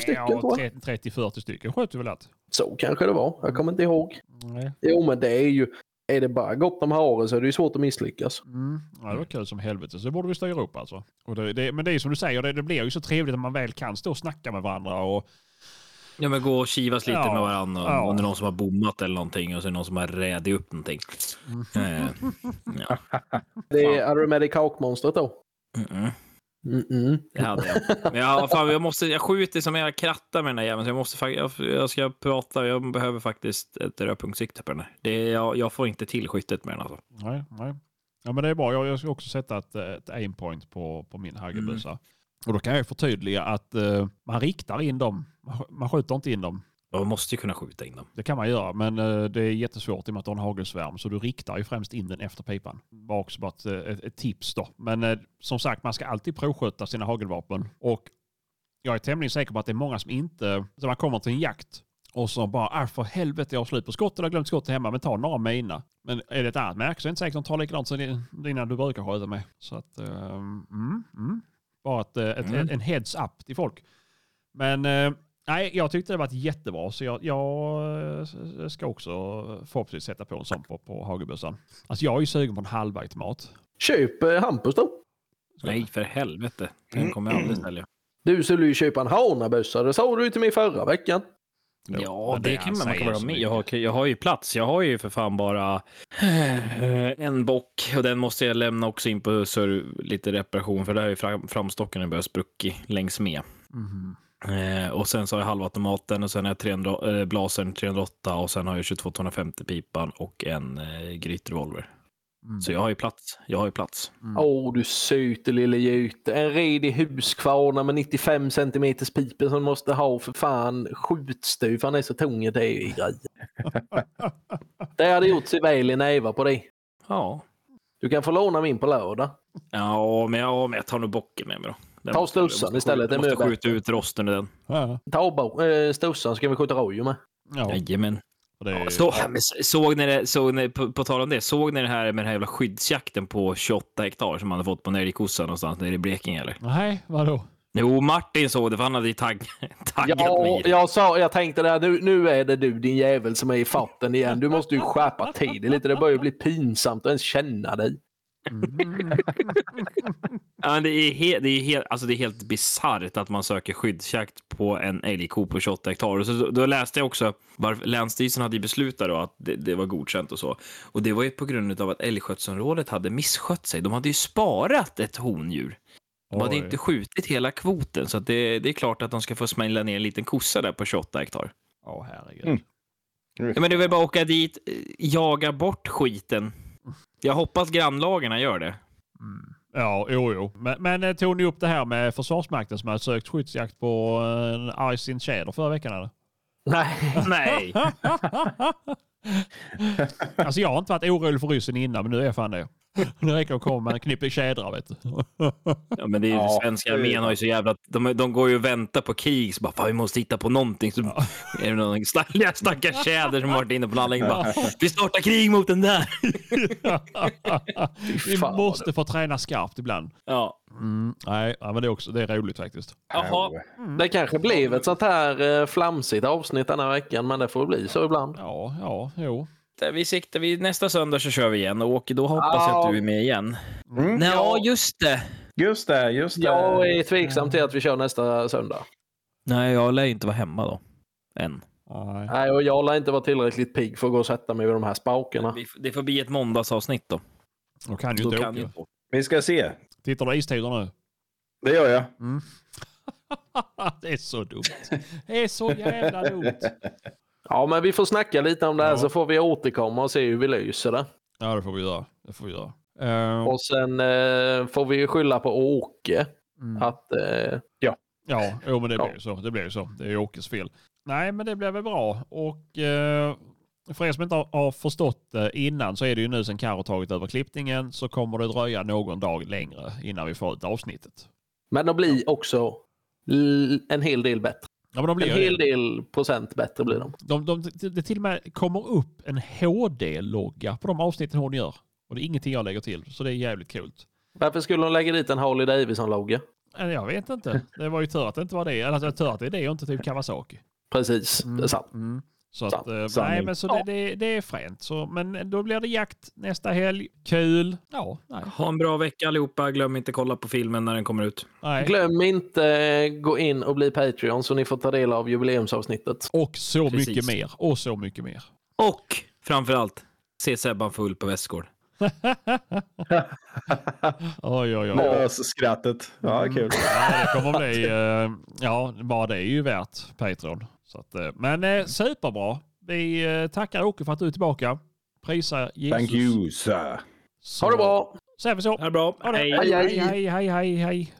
[SPEAKER 5] stycken.
[SPEAKER 2] Ja,
[SPEAKER 5] tror jag.
[SPEAKER 2] 30-40 stycken sköt vi väl att.
[SPEAKER 5] Så kanske det var. Jag kommer inte ihåg.
[SPEAKER 2] Nej.
[SPEAKER 5] Jo, men det är ju... Är det bara gott om hare så är det ju svårt att misslyckas.
[SPEAKER 2] Mm. Ja, det var kul som helvete. Så det borde vi styra upp alltså. Och det, det, men det är som du säger, det, det blir ju så trevligt när man väl kan stå och snacka med varandra. Och,
[SPEAKER 3] Ja, men gå och kivas lite
[SPEAKER 2] Ja.
[SPEAKER 3] med varandra.
[SPEAKER 2] Ja.
[SPEAKER 3] Om det är någon som har bommat eller någonting och så är det någon som har rädit upp någonting. Eh, ja.
[SPEAKER 5] Det är Aromatic Hawk-monstret då.
[SPEAKER 3] Mm-mm.
[SPEAKER 5] Mm-mm.
[SPEAKER 3] Det hade jag. Men jag, fan, jag, måste, jag skjuter som jag krattar med den där jäveln. Så jag, måste, jag, jag ska prata. Jag behöver faktiskt ett rödpunktssikte på den här. Det jag, jag får inte till skyttet med den alltså.
[SPEAKER 2] nej, nej. Ja, men det är bra. Jag, jag ska också sätta ett, ett aimpoint på, på min hagelbössa. Och då kan jag förtydliga att eh, man riktar in dem. Man skjuter inte in dem.
[SPEAKER 3] Jag måste ju kunna skjuta in dem.
[SPEAKER 2] Det kan man göra, men eh, det är jättesvårt i och med att du har en hagelsvärm. Så du riktar ju främst in den efter pipan. Bara också bara ett, ett, ett tips då. Men eh, som sagt, man ska alltid provskjuta sina hagelvapen. Och jag är tämligen säker på att det är många som inte, så man kommer till en jakt och så bara, ah, för helvete jag har slut på skott eller har glömt skottet hemma, men ta några av mina. Men är det ett annat märke så är det inte säkert att de tar likadant som din- dina du brukar skjuta med. Så att, eh, mm, mm. Bara ett, eh, ett,
[SPEAKER 3] Mm.
[SPEAKER 2] en heads up till folk. Men eh, nej, jag tyckte det var jättebra så jag, jag eh, ska också förhoppningsvis sätta på en sån på, på hagelbössan. Alltså jag är ju sugen på en halvautomat.
[SPEAKER 5] Köp eh, Hampus då.
[SPEAKER 3] Nej, för helvete. Den kommer jag aldrig sälja.
[SPEAKER 5] Du skulle ju köpa en hanabössa. Det sa du ju till mig förra veckan.
[SPEAKER 3] Ja,
[SPEAKER 2] men
[SPEAKER 3] det,
[SPEAKER 2] det
[SPEAKER 3] kan man, man kan vara med. Jag har, jag har ju plats. Jag har ju för fan bara eh, en bock och den måste jag lämna också in på så lite reparation för där är ju fram, framstocken börjat spruckit längs med.
[SPEAKER 2] Mhm.
[SPEAKER 3] Eh, och sen så har jag halvautomaten och sen har jag 300, eh, blasern 308 och sen har jag 22-250 pipan och en eh, grytrevolver.
[SPEAKER 2] Mm.
[SPEAKER 3] Så jag har ju plats. Jag har ju plats.
[SPEAKER 5] Åh, du söte lille Jute. En redig huskvarna med 95 cm pipen som måste ha för fan skjutstuv. Han är så tung. Det är ju grejer. det hade gjort sig väl i näva på dig.
[SPEAKER 3] Ja.
[SPEAKER 5] Du kan få låna min på lördag.
[SPEAKER 3] Ja, men, ja, men jag tar nog bocken med mig då. Den
[SPEAKER 5] Ta stussan istället,
[SPEAKER 3] Jag måste skjuta ut rosten i den.
[SPEAKER 2] Ja,
[SPEAKER 5] Ta bo- eh, stussan så kan vi skjuta rojo med.
[SPEAKER 2] ja.
[SPEAKER 3] Jajamän.
[SPEAKER 2] Det är,
[SPEAKER 3] Så, men s- såg ni det, såg ni, på, på tal om det, såg ni det här med den här jävla skyddsjakten på 28 hektar som man hade fått på en älgkossa någonstans nere i Blekinge eller?
[SPEAKER 2] Nej, vadå?
[SPEAKER 3] Jo, Martin såg det för han hade ju tagg, taggat
[SPEAKER 5] Ja,
[SPEAKER 3] mig
[SPEAKER 5] jag, sa, jag tänkte där, nu, nu är det du din jävel som är i farten igen. Du måste ju skärpa till dig lite. Det börjar ju bli pinsamt att ens känna dig.
[SPEAKER 3] Ja, men det är helt, det är helt, alltså det är helt bisarrt att man söker skyddsjakt på en älgko på 28 hektar. Och så, då, då läste jag också varför Länsstyrelsen hade ju beslutat då att det, det var godkänt och så. Och det var ju på grund av att älgskötselområdet hade misskött sig. De hade ju sparat ett hondjur. De hade
[SPEAKER 2] Oj.
[SPEAKER 3] inte skjutit hela kvoten, så att det, det är klart att de ska få smälla ner en liten kossa där på 28 hektar.
[SPEAKER 2] Åh, herregud.
[SPEAKER 4] Mm.
[SPEAKER 3] Ja, men det är väl bara att åka dit, eh, jaga bort skiten. Jag hoppas grannlagarna gör det.
[SPEAKER 2] Ja, jo, jo. Men, men eh, tog ni upp det här med Försvarsmakten som hade sökt skyddsjakt på eh, en argsin tjäder förra veckan eller?
[SPEAKER 5] Nej.
[SPEAKER 3] Nej.
[SPEAKER 2] Alltså jag har inte varit orolig för ryssen innan, men nu är jag fan det. Nu räcker det att komma med en knippe tjädrar vet du.
[SPEAKER 3] Ja, men det är ju,
[SPEAKER 4] Ja,
[SPEAKER 3] svenska armén har ju så jävla... De, de går ju och väntar på krig, så bara fan, vi måste hitta på någonting. Så är det någon stackars, stackars tjäder som har varit inne på en anläggning bara vi startar krig mot den där.
[SPEAKER 2] Vi
[SPEAKER 5] fan,
[SPEAKER 2] måste få träna skarpt ibland.
[SPEAKER 3] Ja.
[SPEAKER 2] Mm, nej, ja, men det är, också, det är roligt faktiskt.
[SPEAKER 3] Jaha.
[SPEAKER 5] Det kanske blev ett sånt här eh, flamsigt avsnitt den här veckan, men det får bli så ibland.
[SPEAKER 2] Ja, ja, jo.
[SPEAKER 3] Vi siktar vi nästa söndag så kör vi igen och Åke, då hoppas jag
[SPEAKER 5] Ja.
[SPEAKER 3] att du är med igen.
[SPEAKER 4] Mm.
[SPEAKER 3] Nej, ja, just det.
[SPEAKER 4] Just det, just det.
[SPEAKER 5] Jag är tveksam till att vi kör nästa söndag.
[SPEAKER 3] Nej, jag lär inte vara hemma då. Än.
[SPEAKER 2] Nej.
[SPEAKER 5] Nej, och jag lär inte vara tillräckligt pigg för att gå och sätta mig vid de här spakarna.
[SPEAKER 3] Det får bli ett måndagsavsnitt då.
[SPEAKER 2] Då kan ju inte.
[SPEAKER 4] Vi ska se.
[SPEAKER 2] Tittar du istider nu?
[SPEAKER 4] Det gör jag.
[SPEAKER 2] det är så dumt. Det är så jävla dumt.
[SPEAKER 5] Ja, men vi får snacka lite om det här
[SPEAKER 2] Ja.
[SPEAKER 5] så får vi återkomma och se hur vi löser det.
[SPEAKER 2] Ja, det får vi göra. Det får vi göra. Eh,
[SPEAKER 5] Och sen eh, får vi ju skylla på Åke.
[SPEAKER 2] mm.
[SPEAKER 5] Att, eh,
[SPEAKER 2] Ja, jo, men det
[SPEAKER 5] Ja.
[SPEAKER 2] blir ju så. Det blir ju så. Det är ju Åkes fel. Nej, men det blir väl bra. Och eh, för er som inte har- förstått det innan så är det ju nu sen Karo tagit över klippningen så kommer det dröja någon dag längre innan vi får ut avsnittet.
[SPEAKER 5] men de blir också en hel del bättre.
[SPEAKER 2] Ja, de
[SPEAKER 5] En hel
[SPEAKER 2] det.
[SPEAKER 5] del procent bättre blir de.
[SPEAKER 2] De, de, det- till och med kommer upp en HD-logga på de avsnitten hon gör. Och det är ingenting jag lägger till, så det är jävligt coolt.
[SPEAKER 5] Varför skulle de lägga dit en Harley Davidson-logga?
[SPEAKER 2] Eh, Jag vet inte. Det var ju tur att det inte var det. Eller alltså, tur att det är det och inte typ Kawasaki.
[SPEAKER 5] Precis, det är sant.
[SPEAKER 2] Mm. Så att, eh, nej, men så
[SPEAKER 5] Ja.
[SPEAKER 2] det, det, det är fränt. Så, men då blir det jakt nästa helg. Kul. Ja, nej.
[SPEAKER 3] Ha en bra vecka allihopa. Glöm inte kolla på filmen när den kommer ut.
[SPEAKER 2] nej.
[SPEAKER 5] Glöm inte eh, gå in och bli Patreon så ni får ta del av jubileumsavsnittet.
[SPEAKER 2] Och så
[SPEAKER 3] Precis.
[SPEAKER 2] mycket mer. Och så mycket mer.
[SPEAKER 3] Och framförallt, se Sebban full på Västgård.
[SPEAKER 2] Oj, oj, oj.
[SPEAKER 4] Ja, så skrattet. Ja, kul.
[SPEAKER 2] Ja, det kommer bli, eh, ja, bara det är ju värt Patreon. Så att, eh, men eh, superbra. Vi eh, tackar Åke för att du är tillbaka. Prisar Jesus.
[SPEAKER 4] Thank you, sir.
[SPEAKER 2] Så
[SPEAKER 5] Ha det bra!
[SPEAKER 2] Säger vi så.
[SPEAKER 3] Ha det bra.
[SPEAKER 2] Ha det.
[SPEAKER 3] Hej.
[SPEAKER 2] hej, hej, hej, hej, hej.